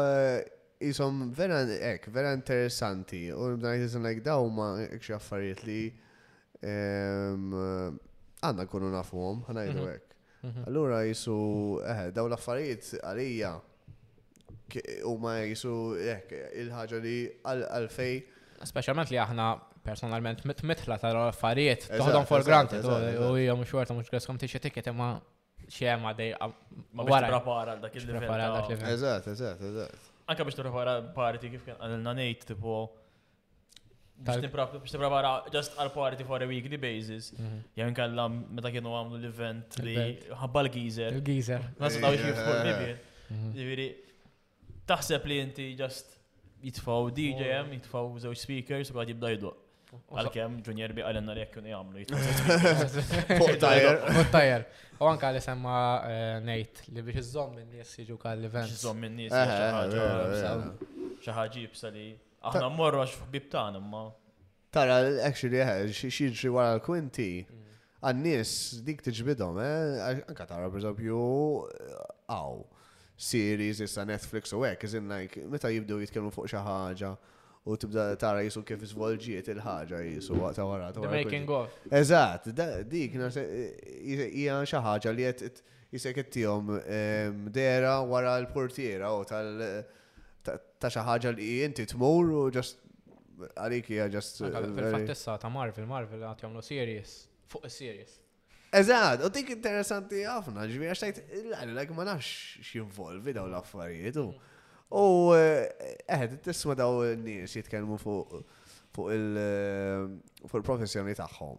eh, jisom vera ek, vera interessanti. U nibdajt jisom like daw ma xi affarijiet li ehm, għandna nkunu nafuhom, ħanajdu hekk. Allura qisu eh, dawn l-affarijiet għalija huma qisu hekk il-ħaġa li għalfej. Speċjalment li aħna personalment mitħla tal-affarijiet toħodhom for granted u hija mhux xorta mhux għaskom tixi ticket imma ċema dej ma wara prepara dak il-livell. Eżatt, eżatt, eżatt. Anke biex prepara parti kif kien għalilna ngħid tipo Biex t-prepara just għal party for a weekly basis. Mhm. Jew inkella meta kienu għamlu l-event li ħabba l-gizer. Il-gizer. Nasu ta' biex jiftħu l-bibi. Mhm. Ġiviri, taħseb li inti just jitfaw DJM, jitfaw zewġ speakers u għad jibda jidu. Għal-kem, Junior bi għalenna li jekkun jgħamlu jitfaw. Portajer. U anka li semma eh, nejt li biex iżżomm minn nies jiġu kall-event. Iżżomm minn nies xaħġa. Xaħġa jibsa li. Aħna mmorru għax f'bib tagħna imma. Tara, actually, eh, xieġri wara l-kwinti, mm. għannis dik tiġbidhom, eh, anka tara, per esempio, għaw, series issa Netflix u għek, iżin like, meta jibdew jitkellmu fuq xi ħaġa u tibda tara jisu kif zvolġiet il-ħaġa jisu waqta wara. The making of. Eżat, dik hija xi ħaġa li qed jisek ittihom ehm, dera wara l-portiera u tal- ta' xi ħaġa li inti tmur u ġast għalik hija ġast. Fil-fattessa ta' Marvel, Marvel għad jagħmlu series fuq is-series. Eżatt, u dik interessanti ħafna, ġifieri għax tajt l-għalek ma nafx x'jinvolvi daw l-affarijiet. U eħed eh, tisma' daw n-nies jitkellmu fuq fuq il-professjoni tagħhom.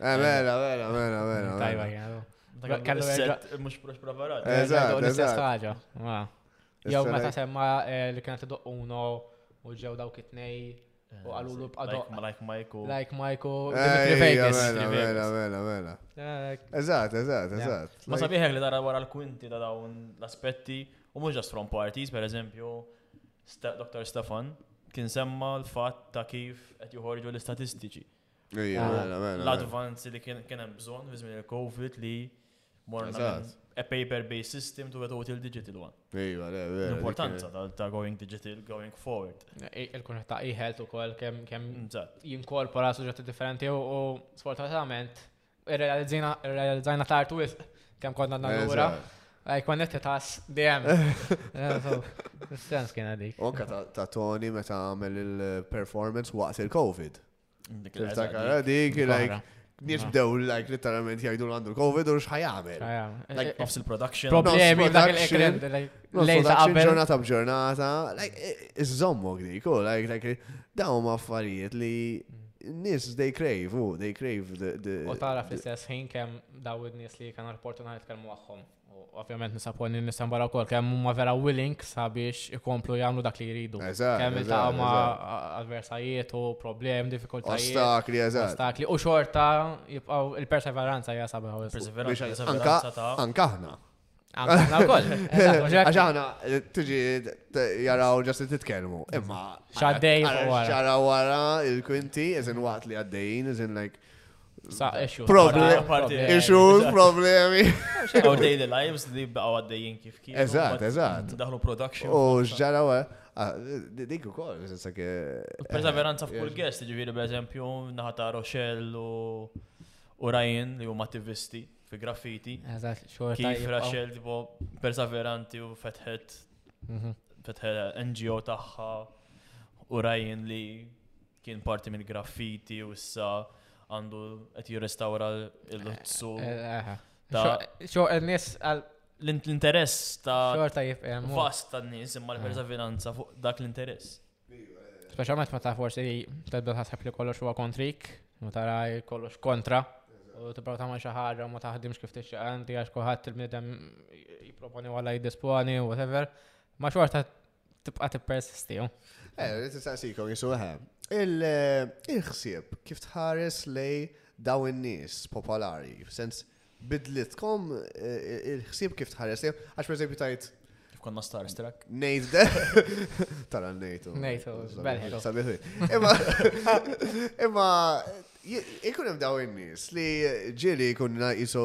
Eh, mela, mela, mela, mela. Tajba, jgħadu. Mux prox preparat. Eżat, l-istess ħagġa. Jow, meta semma eh, li kienet id uno u ġew dawk it-nej eh, u għallu l-bqa doq. Like Michael. Like Michael. Eh, Vegas. Mela, mela, mela, mela. Eżat, eżat, eżat. Ma sabiħek li dara wara l-kwinti da dawn l-aspetti u mux just from parties, per eżempju, Dr. Stefan kien semma l-fat ta' kif qed joħorġu l-istatistiċi. l-advanzi li kien hemm bżonn fi żmien il-COVID li morna a paper-based system to għetu il digital one. Ejwa, le, le. L-importanza ta' going digital, going forward. Il-kun ta' e-health u kol kem jinkorpora suġġetti differenti u sfortunatament realizzajna tartu wisq kem konna nagħmlu Għaj, kon nette tas DM. Sens kien għadik. Onka ta' Tony meta għamel il-performance waqt il-Covid. Tiftakar, dik, like, Nis bdew like literalment jgħidu għandu l-Covid u xħajamel. Like nofs il-production. Problemi dak il-ekran. Lejta qabel. Ġurnata b'ġurnata. Like, iżommu għdi, cool. Like, like, dawn ma affarijiet li nis they crave, u they crave the... U tara fl-istess ħin kem daw id-nis li kan rapportu naħi tkellmu għahom. Ovvjament nisa pol nisa mbara wkoll kemm huma vera willing sabiex ikomplu jagħmlu dak li jridu. Kemm iltaqgħu ma' adversajiet u problem, diffikultajiet. Ostakli, eżatt. Ostakli u xorta jibqgħu il-perseveranza hija sabiħa. Perseveranza anka anka aħna. Anka wkoll. Għax aħna tiġi jaraw ġasti titkellmu. Imma xaddej wara. Xara wara il-kwinti, eżin waqt li għaddejjin, eżin like Issues, problemi. Our daily lives li baqaw għaddejjin kif kif. Eżat, eżat. Daħlu production. U ġara għu. Ah, dik u kol, s-sake. Eh, Perseveranza f'kull guest, ġiviri, per eżempju, naħata Rochelle u Ryan li huma attivisti fi graffiti. Eżat, xorta. Kif Rochelle, tipo, perseveranti u fetħet, mhm. fetħet NGO taħħa u Ryan li Kien parti mill-graffiti u issa għandu qed jirrestawra l-luzzu. Xo n-nies għal l-interess ta' xorta jifhem. Vast ta' nies imma l-perseveranza eh. fuq dak l-interess. Speċjalment meta forsi tibda taħseb li kollox huwa kontrik, ma tara kollox kontra u tibra tagħmel xi ħaġa ma taħdimx kif tixtieq għandi għax kulħadd il-bniedem jipproponi wara jiddisponi u whatever. Ma xorta Tibqa' tippersisti. Oh. Eh, rrid nistaqsikom jisu eħe. Eh, il-ħsieb kif tħares lej daw in-nies popolari, sens bidlitkom eh, il-ħsieb kif tħares lej, għax pereżempju tajt Kif konna star strak? Nejt de. Tara nejtu. Nejtu, belħelu. Imma, imma, ikun hemm daw in-nies li ġieli jkun jisu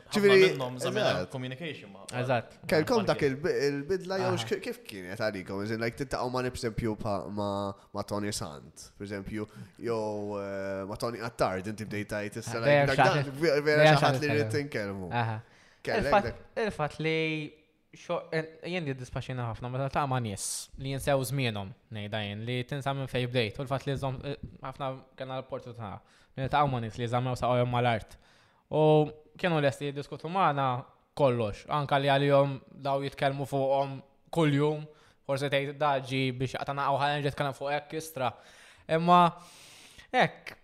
Ġifieri minnhom żamina communication ma'. Eżatt. Kellkom dak il-bidla jew kif kienet għalikom, iżin like tittaqgħu ma' nipsempju ma' Tony Sant, per eżempju, jew eh, ma' Tony Attard, inti bdejt tajt issa vera xaħat li rrid tinkellmu. Il-fatt li Jien jiddispaċina ħafna meta ta' ma' nies li jinsew żmienhom ngħidha jien li tinsa minn fejn bdejt u l-fatt li żomm eh, ħafna kellna l-opportunità li ta' ma' nies li żammew saqgħu mal-art. U kienu lesti jiddiskutu magħna kollox, anka li għalihom daw jitkellmu fuqhom kuljum, forse tgħid daġi biex qatana għaw ħalġet jitkellem fuq hekk istra. Imma hekk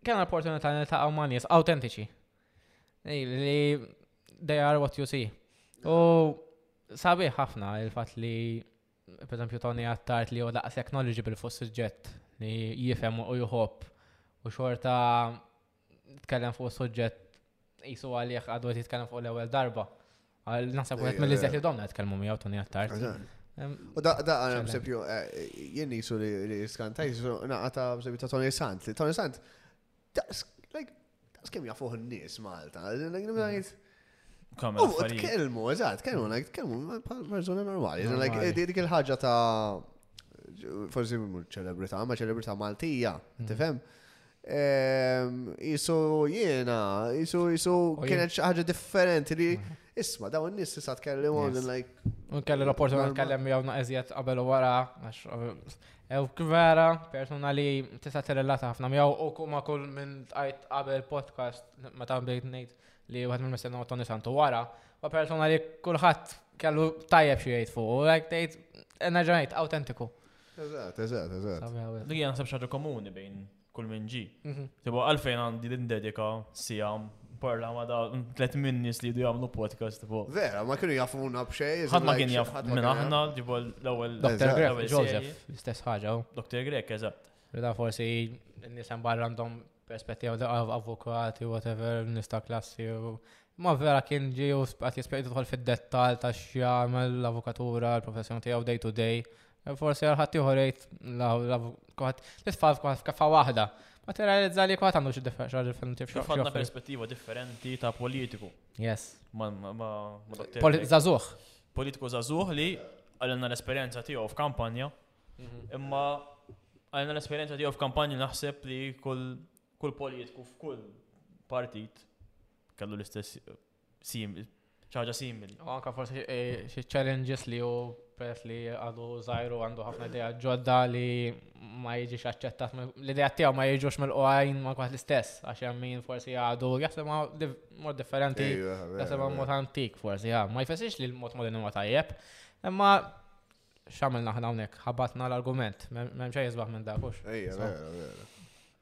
kien l-opportunità li ta' ma' nies awtentiċi Li they are what you see. U sabi ħafna il-fat li, per esempio, Tony għattart li joda daqs knowledgeable fuq suġġett li jifem u juħob u xorta tkellem fuq suġġett jisu għalieħ għadu għet jitkellem fuq l-ewel darba. Għal nasab għet mill izzet li domna jitkellmu miegħu Tony għattart. U da, da, għana, bsepju, eh, jien jisu li skantajt, naqata, bsepju, ta' Tony Sant. Tony Sant, Daqs, like, daqs kemm jafuh n-nies Malta, like, ngħid, Kamel U affarijiet. tkellmu, eżatt, tkellmu, like, tkellmu ma- pa- persuna normali. Like, Normali. di- dik il-ħaġa ta' forsi mur ċelebrita, ma ċelebrita Maltija, Mm. tifhem? Ehm, Jisu jiena, jisu jisu U jien- kienet xi ħaġa differenti li isma' dawn in-nies tista' tkellem Yes. on like Unkella l-opportunità Normal. tkellem jew naqeżjed qabel u wara, għax qabel- Ew vera, persuna li tista' tirrelata ħafna miegħu u kuma kull minn tqajt qabel podcast meta bdejt ngħid li wieħed minn mistenna Tony Santu wara, ma persuna li kulħadd kellu tajjeb xi jgħid fuq u hekk tgħid enerġa' ngħid awtentiku. Eżatt, eżatt, eżatt. Dik hija naħseb xi ħaġa komuni bejn kull min ġi. Mhm. Tipo, għalfejn għandi l-indedika sija parla ma da tlet minn nis li jdu jgħamlu podcast, tipo. Vera, ma kienu jafuna bxej. Għad ma kien jaf minn aħna, tipo, l-ewel. Dr. Grek, Joseph, l-istess ħagġa. Oh. Dr. Grek, eżat. Da forsi nisem barra għandhom perspettiva da avukati, whatever, nista klassi. Ma vera kien ġi u għat jispejtu tħol fil-dettal ta' xjamel l-avukatura, l-professjoni tijaw day to day, Forsi għal ħadd ieħor jgħid l-avukat, titfa' avukat f'kaffa waħda. Ma tirrealizza li kwaħt għandu xi differenza Kif għandna perspettiva differenti ta' politiku. Yes. Ma Zazuħ. Politiku zazuħ li għalina l-esperjenza tiegħu f'kampanja, mhm. imma għalina l-esperjenza tiegħu f'kampanja naħseb li kull politiku f'kull partit kellu l-istess simili. ċaġa simili. U anka forsi eh, xi challenges li hu peress li għadu zaħiru għandu ħafna ideja ġodda li ma jiġix aċċettat l-ideja tiegħu ma jiġux mill-qajn ma kwaħt l-istess għax hemm min forsi għadu jaħseb mod differenti jaħseb mod antik forsi ma jfessirx li l-mod moderni ma tajjeb imma xamil naħna hawnhekk ħabatna l-argument m'hemm xejn jisbaħ minn dakux. Ejja, vera, vera.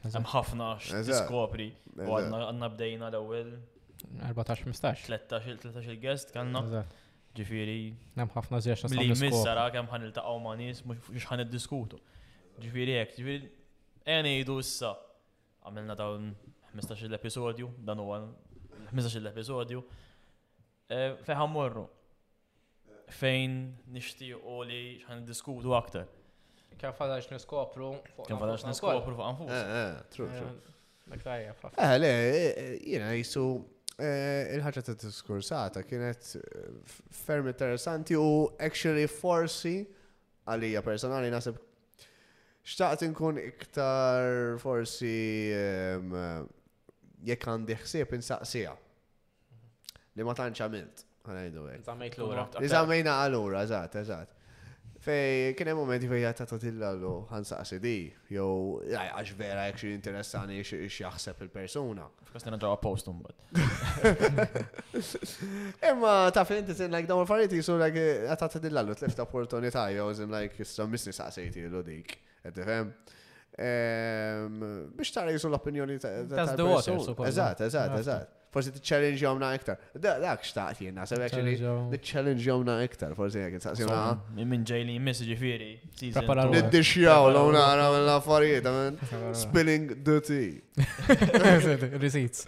Hemm ħafna x'tiskopri u għandna bdejna l-ewwel 14-15. 13 il-guest kellna. Ġifieri. Hemm ħafna żjax ta' Li missara kemm ħan iltaqgħu ma' nies mhux ħan iddiskutu. Ġifieri hekk, ġifieri ejja ngħidu issa għamilna dawn 15 l-episodju, dan huwa 15 l-episodju. Fejn ħa mmorru? Fejn nixtiequ li x'ħan diskutu aktar? Kemm fadax niskopru fuq. Kemm fadax niskopru fuq anfus. Eh, eh, true, true. Eh, eh le, jiena jisu eh, il-ħagġa ta' diskursata kienet ferm interessanti u actually forsi għalija personali nasib xtaqt inkun iktar forsi ehm, jekk għandi ħsieb insaqsija. Li ma tantx għamilt, ħanajdu għek. Zammejt l-ura. Zammejna għal-ura, eżat, eżat. Fej, kien hemm momenti fej ta' totilla l ħan saqsi di, jew għax vera jek xi interessani x'jaħseb il-persuna. F'kas nena ġewwa post mbagħad. Imma ta' fejn ti like dawn affarijiet jisu like ta' totilla l tleft opportunità jew zin like issa misni saqsejti l dik. Tifhem? Ehm, biex tara jisu l-opinjoni ta' tal-persuna. Eżatt, eżatt, eżatt. Forsi t-challenge jomna iktar. Dak xtaqt jien naħseb actually. T-challenge jomna iktar, forsi jek t-saqsina. Minn ġej li jmiss ġifiri. Niddixjaw l nara l-affarijiet, spilling the tea. Receipts.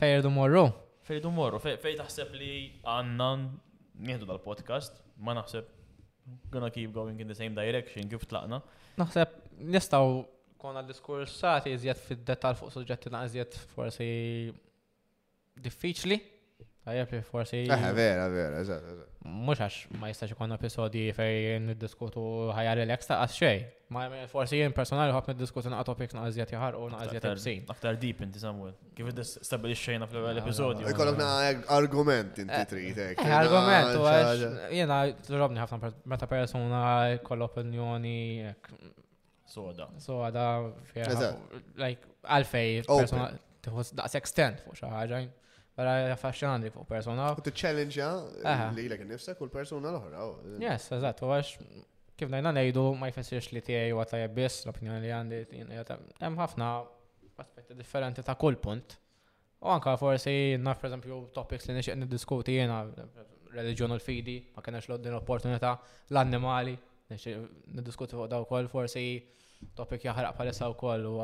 Fejdu morru. Fejdu morru, fej taħseb li għanna nieħdu dal-podcast, ma naħseb Gonna keep going in the same direction kif tlaqna. Naħseb nistaw konna diskursati iżjed fid-detal fuq suġġetti na iżjed forsi diffiċli. Tajjeb li forsi. Eħe, vera, vera, eżatt, eżatt. Mux għax ma jistax ikon episodi fej niddiskutu ħajja relax ta' għax xej. Ma forsi jien personali ħobb niddiskutu naqqa topics naqqa iżjed jħar u naqqa iżjed Aktar deep inti Samuel. Kif stabilixxejna fl-ewwel episodju. Ikollok argument inti eh, trid hekk. Eh, argument u għax jiena robni ħafna meta persuna jkoll opinjoni soda. Soda fiha. Like għalfej persuna tieħu daqshekk stand fuq xi ħaġa. Bara affaxxinanti fuq persuna. U tiċċellenġja li l nifsek u l-persuna l-oħra. Yes, eżatt, u għax kif najna ngħidu ma jfessirx li tiegħi huwa tajjeb biss l-opinjoni li għandi hemm ħafna Aspetti differenti ta' kull punt. U anka forsi naf per esempio topics li nixtieq niddiskuti jiena reliġjon u l-fidi, ma kienx l din opportunità l-annimali, niddiskuti fuq daw kol forsi topik jaħraq palissa u koll u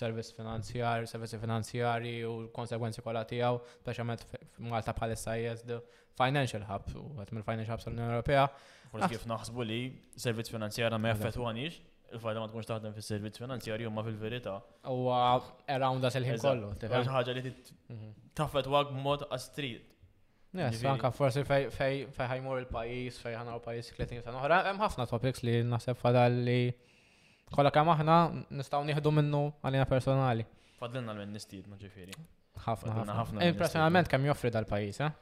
servizz finanzjar, servizzi finanzjari u l-konsegwenzi kollha tiegħu, speċjalment Malta palissa jes financial hub u għet mill-financial hub tal-Unjoni Ewropea. Forsi kif naħsbu li servizz finanzjar ma jaffetwanix? il-fajda ma tkunx taħdem fis-servizz finanzjarju ma fil-verità. U around us il-ħin kollu. Għax ħaġa li mhm. tafet wag mod astrid. Yes, anka forsi fej ħajmur il-pajis, fej ħana u pajis 30 sena oħra, hemm ħafna topics li naħseb fadal li kollha kemm aħna nistgħu nieħdu minnu għalina personali. Fadlinna l-min nistiednu ġifieri. Ħafna ħafna. Impressjonalment kemm joffri dal-pajis, eh?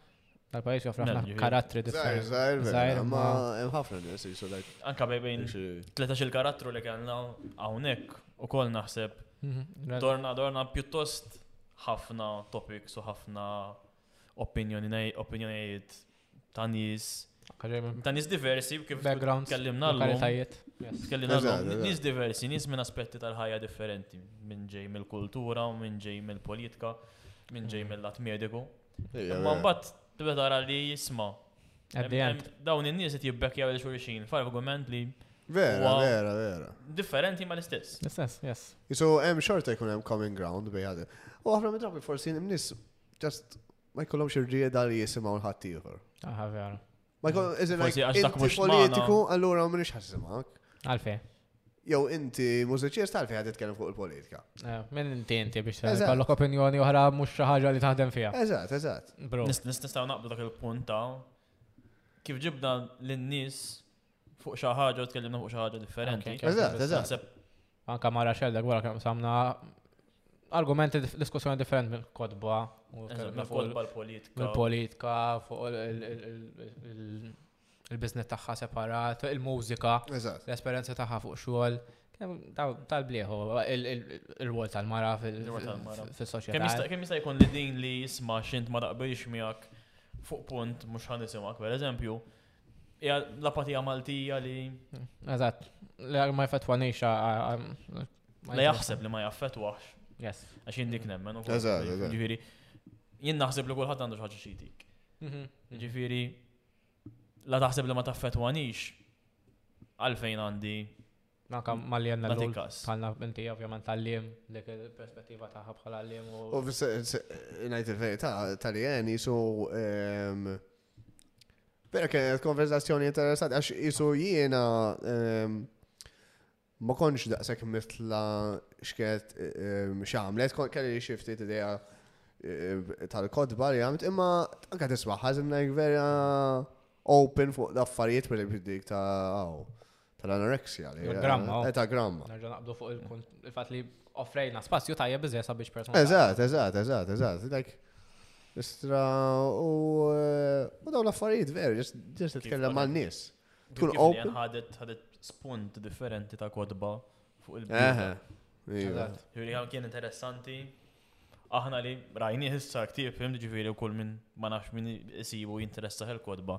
Tal-pajis joffra Mela, ħafna ġifieri. karattri Zaħir, differenti. zaħir, vera. Zaħir, Ma ma- hemm ħafna nies li jisu like. Anka bej bejn Xi- 13 il-karattru li kellna hawnhekk ukoll naħseb Mhm. dorna dorna pjuttost ħafna topics u ħafna opinjoni- opinjonijiet ta' nies Ħaġa minn ta' nies diversi kif Backgrounds, tkellimna llum. lokalitajiet. Yes. Tkellimna Eżatt, llum eżatt. nies diversi, nies minn aspetti tal-ħajja differenti, minn ġej mill-kultura, minn ġej mill-politika, minn ġej mill-lat mediku. Imma mbagħad tibda tara li jisma. Dawn in-nies qed jibbekkjaw il xulxin f'argument li Vera, vera, vera. Differenti ma l-istess. L-istess, yes. Jisu, hemm xorta jkun hemm common ground bej għadem. U għafna minn drabi forsi nis just ma jkollhomx ir-rieda li jisimgħu l-ħaddieħor. Aha, vera. Ma jkun, eżin, Forsi għax dak inti mhux politiku, allura minix ħassimak. Għalfej. Jew inti mużiċist għalfej għad titkellem fuq il-politika. Eh, Minn inti inti biex Eżatt. tagħmel opinjoni oħra mhux xi ħaġa li taħdem fiha. Eżatt, eżatt. Bro. Nis- nis- Nistaw naqblu dak il-punt ta' kif ġibna l-nis fuq xi ħaġa u tkellimna fuq xi ħaġa differenti. Ok, ok. Eżatt, eżatt. Naħseb Anka ma' Rachel dak wara kemm samna argumenti diskussjoni differenti minn kodba u kodba l-politika. Il-politika fuq il-biznet tagħha separat, il-mużika, l-esperjenza tagħha fuq xogħol. Tal-blieħu, il-wol tal-mara fil-soċjetà. Kemm jista' jkun li din li jisma' xint ma taqbilx miegħek fuq punt mhux ħan isimgħek, pereżempju, Hija l-apatija Maltija li. Eżatt, li ma jfetwanix. La jaħseb li ma jaffetwax. Yes. Għax jien dik nemmen u Ġifieri, jien naħseb li kulħadd għandu xi xitik. Mhm. Ġifieri, la taħseb li ma taffetwanix għalfejn għandi. Naka malli għanna l bħalna binti ovvjament tal-lim, dik il-perspettiva taħħa bħala l-lim. U najt il-verita tal-jen jisu ehm, Vera kienet konverzazzjoni interessanti għax isu jiena ehm, ma konx daqshekk mitla x'kienet ehm, x'għamlet, kon- kelli xi ftit idea ehm, tal-kodba li għamilt, imma anke tisma' ħażin like vera open fuq l-affarijiet per dik ta' aw. tal-anoreksja. Il-gramma. Oh. Eh, ta' gramma. Nerġa' naqbdu fuq il-fatt li offrejna spazju tajjeb biżej sabiex persuna. Eżatt, eżatt, eżatt, eżatt. Like, istra u eh, u dawn l-affarijiet veri, just just titkellem mal nies. Tkun open. Ħadet ħadet spunt differenti ta' kodba fuq il-bidla. Eħe. iva. Ġifieri għal kien interessanti. Aħna li rajni issa ktieb fim ġifieri wkoll minn ma nafx min isibu jinteressa il-kodba.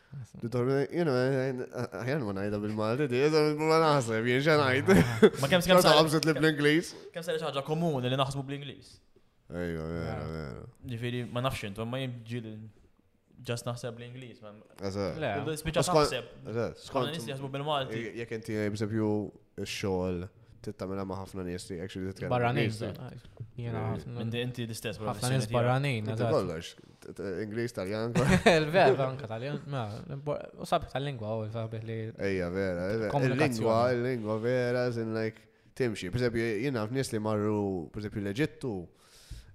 Jena, jena ma najda bil-Malti, di jena ma naħseb, jien xa najd. Ma kem skem sa' għabżet li bl-Inglis. Kem sa' ħaġa komuni li naħsbu bl-Inglis. Ejja, vera, vera. Ġifiri, ma nafx intom, ma jibġil ġast naħseb bl-Inglis. Speċa naħseb. Skont nis jaħsbu bil-Malti. Jek inti, bżebju, ix-xogħol trid tagħmilha ma' ħafna nies li actually titkellem. Barranin. Jiena ħafna. Inti inti l-istess bro. Ħafna nies barranin. Inti kollox. Ingliż, Taljan. Il-verb anke Taljan. Ma, u sabiħ tal-lingwa u sabiħ li. Ejja vera. Il-lingwa, il-lingwa vera, zin like timxi. Per esempio, jiena naf nies li marru, per esempio, l-Eġittu.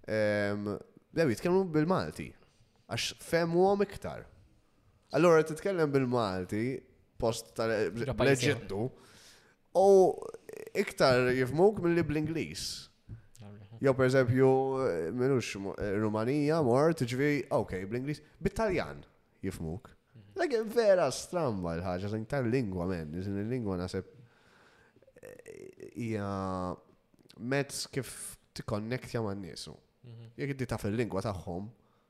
Dew jitkellmu bil-Malti. Għax femmu għom iktar. Allura titkellem bil-Malti, post tal-Eġittu, u iktar jifmuk mill-li bl-Inglis. Jow per eżempju, minux Rumanija, mor, tiġvi, ok, bl-Inglis, bit-Taljan jifmuk. Lagi vera stramba l-ħagġa, zin tal-lingwa men, zin il-lingwa nasib. Ija, mezz kif t-konnektja ma' nisu. Mhm. Jek id taf il-lingwa taħħom,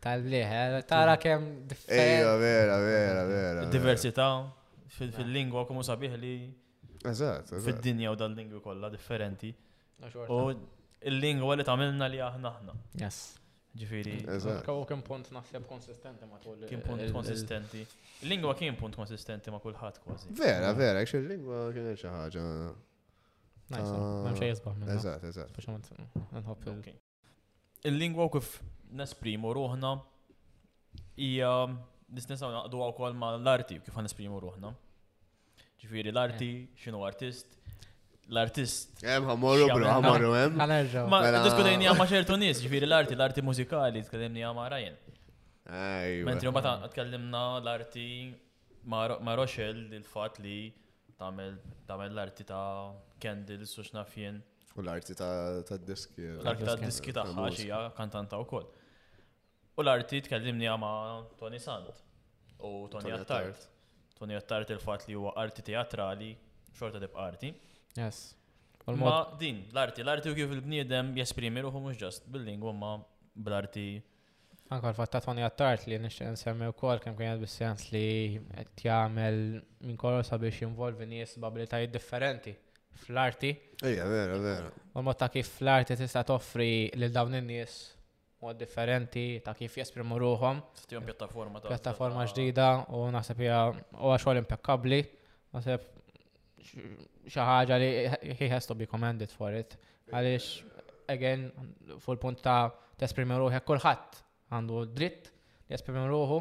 Tal-liħ, eh, tara kemm differenti. Ejja, vera, vera, vera. Diversità fil-lingwa kumu sabiħ li. Eżatt, eżatt. Fid-dinja u dal-lingwi kollha differenti. U il-lingwa li tagħmilna li aħna aħna. Yes. Ġifieri. Eżatt. Kaw kemm punt naħseb konsistenti ma' kull. Kien punt konsistenti. Il-lingwa kien punt konsistenti ma' kulħadd kważi. Vera, vera, għax il-lingwa kien xi ħaġa. Nice, ma' xejn jisbaħ. Eżatt, eżatt. Speċjalment nħobb. Il-lingwa u kif nesprimu ruħna hija nisnisaw naqdu wkoll ma l-arti kif għan esprimu ruħna. Ġifiri l-arti, xinu artist, l-artist. Hemm ħamorru bro, ħamorru hemm. Ma mela- diskutajni ma ċertu nies, ġifiri l-arti, l-arti mużikali, tkellimni ma Ryan. Mentri u bata tkellimna l-arti ma Rochelle il-fat li tamel l-arti ta' candles u xnafjen. U l-arti ta' diski. L-arti ta' diski ta' ħaxija kantanta u koll. U l-arti tkellimni għama Tony Sant u Tony Attart. Tony Attart il-fat li huwa arti teatrali xorta tibqa arti. Yes. Ma din, l-arti, l-arti u kif il-bniedem jesprimi ruħu mux ġast bil-lingwa ma bl-arti Anka l-fatt ta' Tony Attard li nixtieq nsemmi wkoll kemm kienet bis-sens li qed jagħmel minn kollox sabiex jinvolvi nies b'abilitajiet differenti fl-arti. Ejja, vera, vera. U mod ta' kif fl-arti tista' toffri lil dawn in-nies mod differenti ta' kif jesprimu ruhom. Tistihom pjattaforma ta' pjattaforma ġdida u naħseb hija huwa xogħol impekkabbli. Naħseb Xi ħaġa li he has to be commended for it. Għaliex, again, fuq il-punt ta' tesprimi ruħek kulħadd għandu dritt li jesprimi ruħu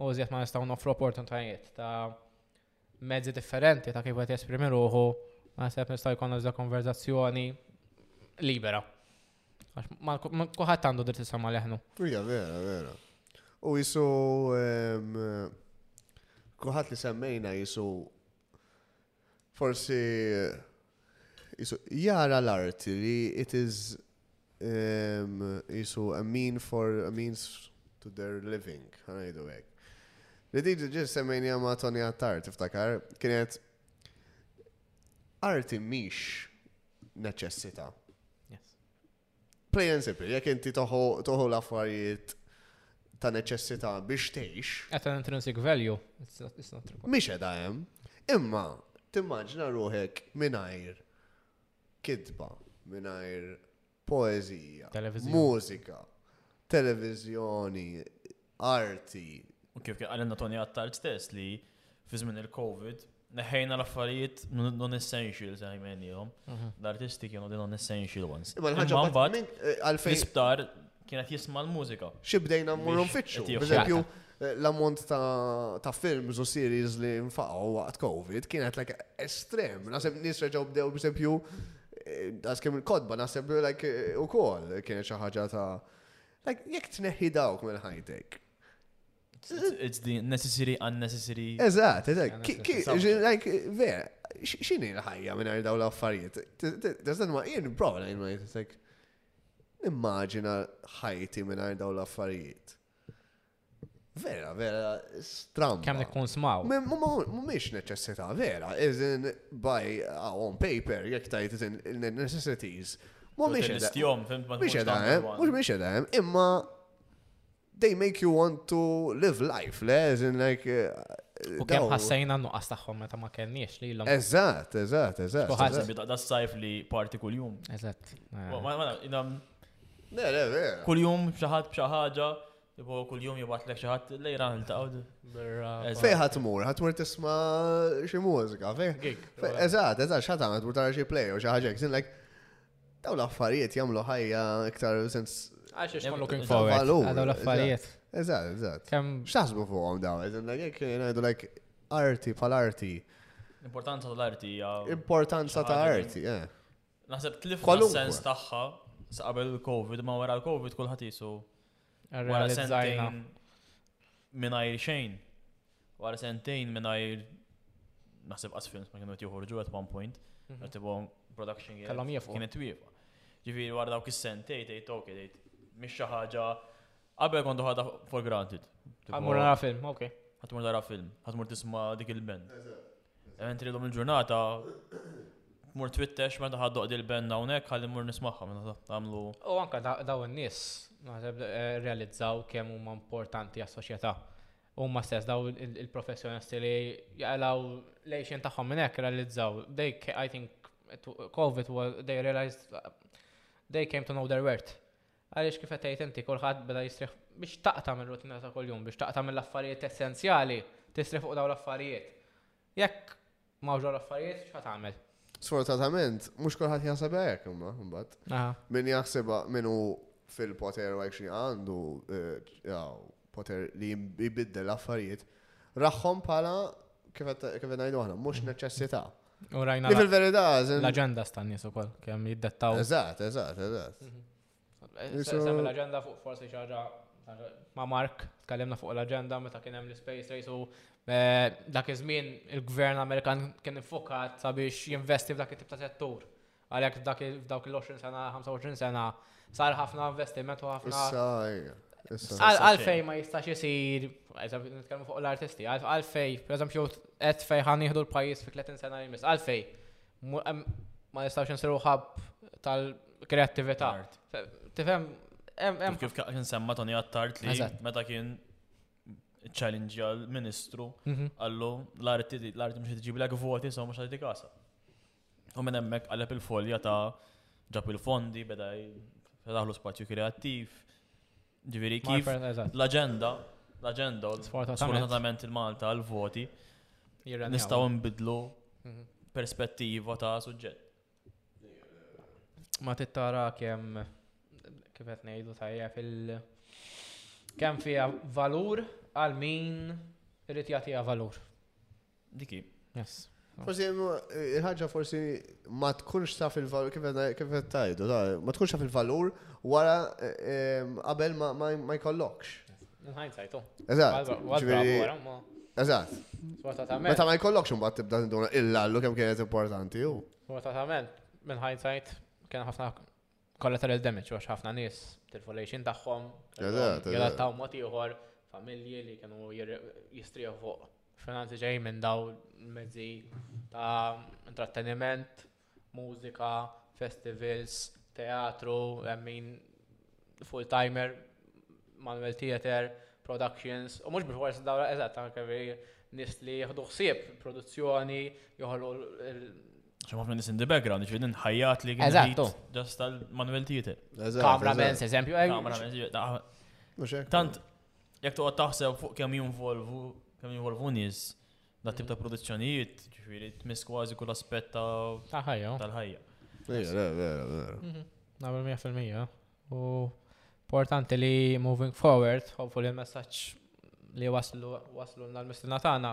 u żjed ma nistgħu noffru opportunitajiet ta' mezzi differenti ta' kif qed jesprimi ruħu, naħseb nistgħu jkollna żda konverzazzjoni libera. Kuħat għandu dritt isama leħnu. Ija, vera, vera. U jisu kuħat li semmejna jisu forsi jara l-art li it is jisu a mean for a means to their living, ħanajdu għek. Li diġi ġir semmejni għama Tony Attar, tiftakar, kienet arti miex neċessita. Plain and simple, jekk inti toħu l-affarijiet ta' neċessità biex tgħix. Għata intrinsic value, it's not required. Mhix edha hemm. Imma timmaġna ruħek mingħajr kitba, mingħajr poezija, mużika, televizjoni, arti. U kif għalenna Tony Attard stess li fi żmien il-Covid neħħejna l-affarijiet non-essential sajmen jom. Mhm. L-artisti kienu di non-essential ones. Imma l-ħagġa eh, għalfejn. L-isptar kienet jisma l-mużika. Xibdejna mmurru nfittxu. Eżempju, eh, l-ammont ta' films u series li nfaqaw waqt Covid kienet like estrem. Nasib nis reġaw bdew, per esempio, eh, għaskem il-kodba, nasib like u kol kienet xaħġa ta' Like, jekk tneħħi dawk minn ħajtek. It's the necessary, unnecessary. Eżat, eżat. Like, vera, xini l-ħajja minn għar daw l-affarijiet? Tazdan ma jien, bro, lajn ma jittek. Immaġina ħajti minn għar daw l-affarijiet. Vera, vera, stram. Kemm nikkonsmaw. Mhumiex neċessità, vera, iżin by ah, on paper, jekk tajt iżin necessities. Mhumiex edem. Mhumiex edem, eh? mhumiex edem, eh? imma they make you want to live life, le, iżin like. Eh, u kemm ħassejna nuqqas tagħhom meta ma kellniex li l-lum. Eżatt, eżatt, eżatt. Ħaża bidaq da sajf li parti kuljum. Eżatt. Kuljum xi ħadd b'xi ħaġa Ibu kull jum jibatlek xi ħadd lejra niltaqgħu. Fej ħadd mur, ħadd mur tisma' xi mużika, fej. Eżatt, eżatt, x'ħadd għamel tmur tara xi play u xi ħaġa hekk like daw l-affarijiet jagħmlu ħajja iktar sens. Għax ix kon looking forward. Daw l-affarijiet. Eżatt, eżatt. Kemm x'taħsbu fuqhom daw, eżatt, like ngħidu like arti pal arti. Importanza tal-arti hija. Importanza ta' arti, eh. Naħseb tlif sens tagħha sa qabel il-COVID, ma wara l-COVID kulħadd isu Wara sentejn mingħajr xejn. Wara sentejn mingħajr naħseb qas films ma kienu qed joħorġu at one point. Mhm. Tibhom production kellhom jiefu. Kienet twiefa. Ġifieri wara dawk is-sentej tgħid ok tgħid mhix xi ħaġa qabel kont ħadha for granted. Ħadmur nara film, ok. Ħadmur nara film, ħadmur tisma' dik il-band. Ent illum il-ġurnata mur twittex meta ħad doqdi l-band hawnhekk ħalli mur nismagħhom għamlu. U anke daw in-nies naħseb eh, realizzaw kemm huma importanti għas-soċjetà. Huma stess daw il-professjonisti li jaqlaw lejxin tagħhom minn hekk realizzaw. They I think COVID they realized they came to know their worth. Għaliex kif qed tgħid inti, kulħadd beda jistrieħ biex taqta' mir-rutina ta' kuljum, biex taqta' mill-affarijiet essenzjali, tistrieħ fuq dawn l-affarijiet. Jekk m'hawnx dawn l-affarijiet, x'ħa tagħmel? Sfortunatament, mhux kulħadd jaħsebha hekk imma imbagħad. Min jaħsibha min hu fil-poter u actually għandu poter li jbiddel l-affarijiet, ragħhom bħala kif qed ngħidu aħna, mhux neċessità. U rajna Li fil-verità. l-agenda stan nies ukoll kemm jiddettaw. Eżatt, eżatt, eżatt. Mhm. Semmi l-agenda fuq forsi xi ħaġa ma' Mark, tkellimna fuq l-agenda meta kien hemm l-Space Race u eh, dak iż-żmien il-Gvern Amerikan kien iffokat sabiex jinvesti f'dak it-tip ta' settur. Għalhekk f'dak f'dawk il-20 sena, 25 sena sar ħafna investiment u ħafna. Issa, ejja, issa. Għal- Għalfej ma jistax isir, eżem- nitkellmu fuq l-artisti, għal- għalfej, per eżempju, qed fej ħan jieħdu l-pajjiż fi 30 sena li jmiss, għalfej mu- em- ma nistgħux nsiru ħab tal-kreattività. Art. Fe- Tifhem, hemm hemm Kif kif kien semma Tony Attard li Eżatt. meta kien challenge għal-ministru Mhm. għallu l-arti l-arti mhux ħed iġibilek voti so mhux ħed kasa. U minn hemmhekk qaleb il-folja ta' ġab il-fondi, beda daħlu spazju kreattiv. Ġifieri kif l-aġenda, l-aġenda, sfortunatament il-Malta l-voti, nistgħu nbidlu mhm. perspettiva ta' suġġett. Ma tittara kemm kif qed ngħidu tajja fil- kemm fiha valur għal min irid jagħtiha valur. Diki, yes. Forsi eh, ħaġa forsi ma tkunx taf il-valur, kif qed tajdu, ma tkunx taf il-valur wara eh, eh, qabel ma jkollokx. Hindsight, oh. Eżatt. Eżatt. Meta ma jkollokx imbagħad tibda tinduna il-lallu kemm kienet importanti. Fortunatament, minn hindsight kien ħafna Collateral damage, għax ħafna nies tilfu lejxin tagħhom, jelattaw mod ieħor, familji li kienu jistrieħu fuq finanzi ġej minn daw mezzi ta' intratteniment, mużika, festivals, teatru, għemmin full-timer, manual theater, productions, u mux bil-forsi daw eżatt, anke nis li jħdu xsib produzzjoni, joħlu ċemma f'min in the background, ġviri nħajjat li Eżattu. Just tal-Manuel Tieter. Cameraman's eżempju. Eh, Cameraman's, Tant, jek toqgħod taħseb fuq kemm jinvolvu, kemm jinvolvu nies da tip ta' produzzjonijiet, ġifieri tmiss kważi kull aspett ta' ħajja. Tal-ħajja. Vera, vera, vera. Mhm. Nagħmel 100%. U importanti li moving forward, hopefully il-messaġġ li waslu waslu l-mistina tagħna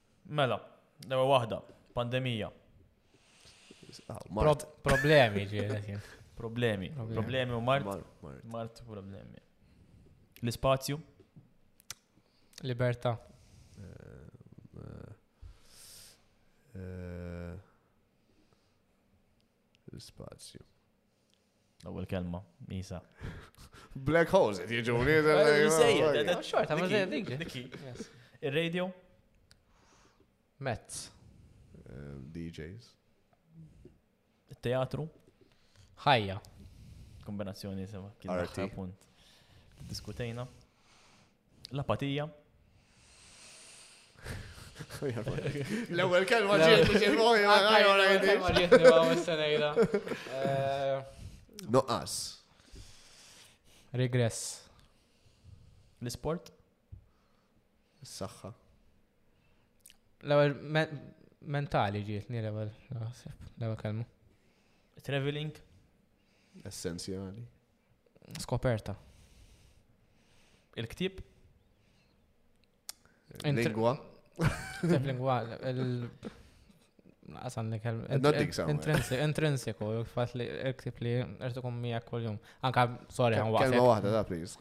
Mela, l-ewwel waħda, pandemija. Mart. Problemi, ġieli. Problemi. Problemi u mart. Mart u problemi. L-ispazju. Libertà. L-ispazju. L-ewwel kelma, Isa. Black holes, qed jiġu nieżel. Xorta, ma żejjed dik. Ir-radio? Mets. Eh, DJs. Teatru? Ħajja. Kombinazzjoni sema. Arti. Diskutejna. L-apatija. L-ewwel kelma ġiet biex il-moħi ma kelma ġiet senejda. Noqqas. Regress. L-isport? Is-saħħa. L-ewwel mentali ġiet ni l-ewwel l-ewwel kelma. Traveling? Essenzjali. Skoperta. Il-ktieb. Lingwa. Ktieb lingwa. Għasan li kelm. Intrinsiku, fat li il-ktieb li rtukum miegħek kull-jum. Anka, sorry, għan waqt. Kelma wahda, da, please.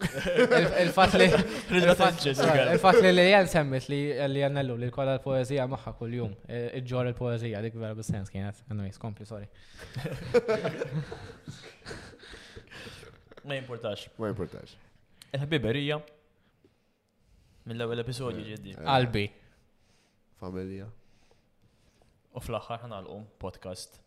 Il-fat li. Il-fat li li għan semmit li li għannellu li kolla l-poezija maħħa kull-jum. Iġġor il-poezija, dik vera bis-sens kienet. Anyway, skompli, sorry. Ma jimportax. Ma jimportax. Il-ħbiberija. Mill-ewwel episodju eh, ġeddi. Eh. Qalbi. Familja. U fl-aħħar ħanalqu podcast.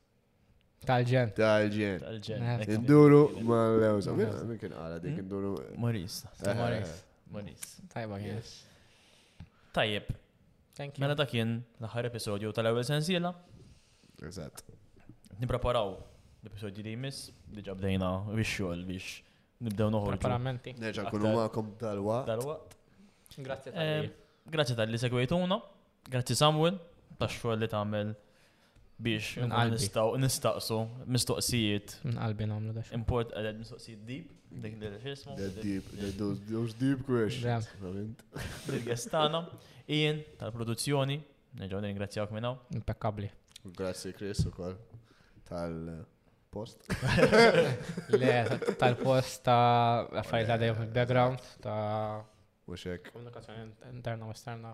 Tal-ġen. Tal-ġen. Tal-ġen. Eh, induru ma l-lewza. Min kien għala dik hmm? induru. Maris. Maris. Maris. Tajba, yes. Tajjeb. Thank you. Mela dak kien l-aħħar episodju tal-ewwel sensiela. Eżatt. Nippreparaw l-episodji li jmiss, diġà bdejna biex xogħol biex nibdew noħorġu. Preparamenti. Nerġa' nkunu Aktar. magħkom dalwa. Dalwaqt. Grazzi Eh, tal-li. Grazzi tal-li segwejtuna, grazzi Samuel, tax xogħol li tagħmel biex nqal nistaw nistaqsu mistoqsijiet. Nqalbi namlu dax. Import għal eh, mistoqsijiet deep, dik li xismu. Deep, those deep questions. Il-gestana, Ian tal-produzzjoni, neġaw ringrazzjawk minna. Impeccabli. Grazzi Chris u kol tal-post. Le, tal-post ta' affarijiet għadajom fil-background, ta' U xek. Komunikazzjoni interna u esterna.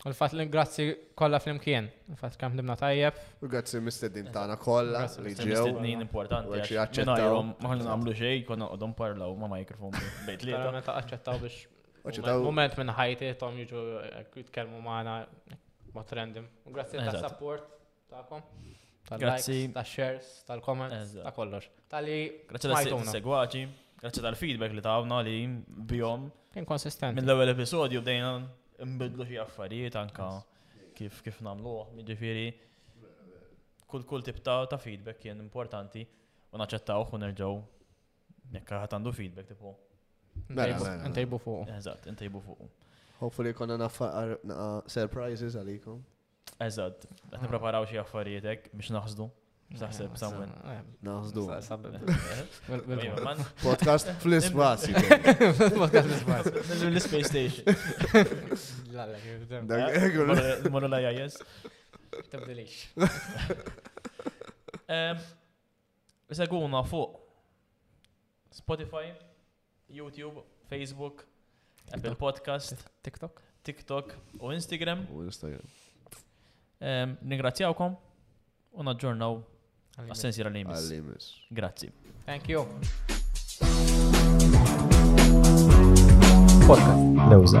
U l-fat li grazzi kolla fl-imkien. Il-fat kemm ħdimna tajjeb. U grazzi misteddin tagħna kollha li ġew. Misteddin importanti. Għax jaċċettaw. Ma ħan nagħmlu xejn, konna qodhom parlaw ma' mikrofon bejt li. Meta aċċettaw biex. Moment minn ħajti tom jiġu jitkellmu magħna ma' trendim. Grazzi tas-support. Takom. Grazzi. Ta' shares, tal-comments, ta' kollox. Tali. Grazzi tal-segwaċi. Grazzi tal-feedback li tawna li bjom. Kien konsistenti. Minn l-ewwel episodju bdejna nbidlu xi affarijiet anka kif kif nagħmluh, jiġifieri kull kull tip ta' ta' feedback kien importanti u naċċettawh u nerġgħu jekk ħadd għandu feedback tipo. Mela, mela, mela. Ntejbu fuq. Eżatt, ntejbu fuq. Hopefully konna naffaqar surprises għalikom. Eżatt, qed nippreparaw xi affarijiet hekk biex naħsdu. Saħseb eh, Samuel. Eh, naħsdu. Podcast fl-ispas. Podcast fl-ispas. L-Space Station. Monu la jajes. Tabdilix. Seguna fuq Spotify. YouTube, Facebook, Apple Podcast, TikTok, TikTok u Instagram. U Instagram. Ningrazzjawkom u naġġornaw għas-sensiera li jmiss. Grazzi. Thank you. Podcast. Lewza.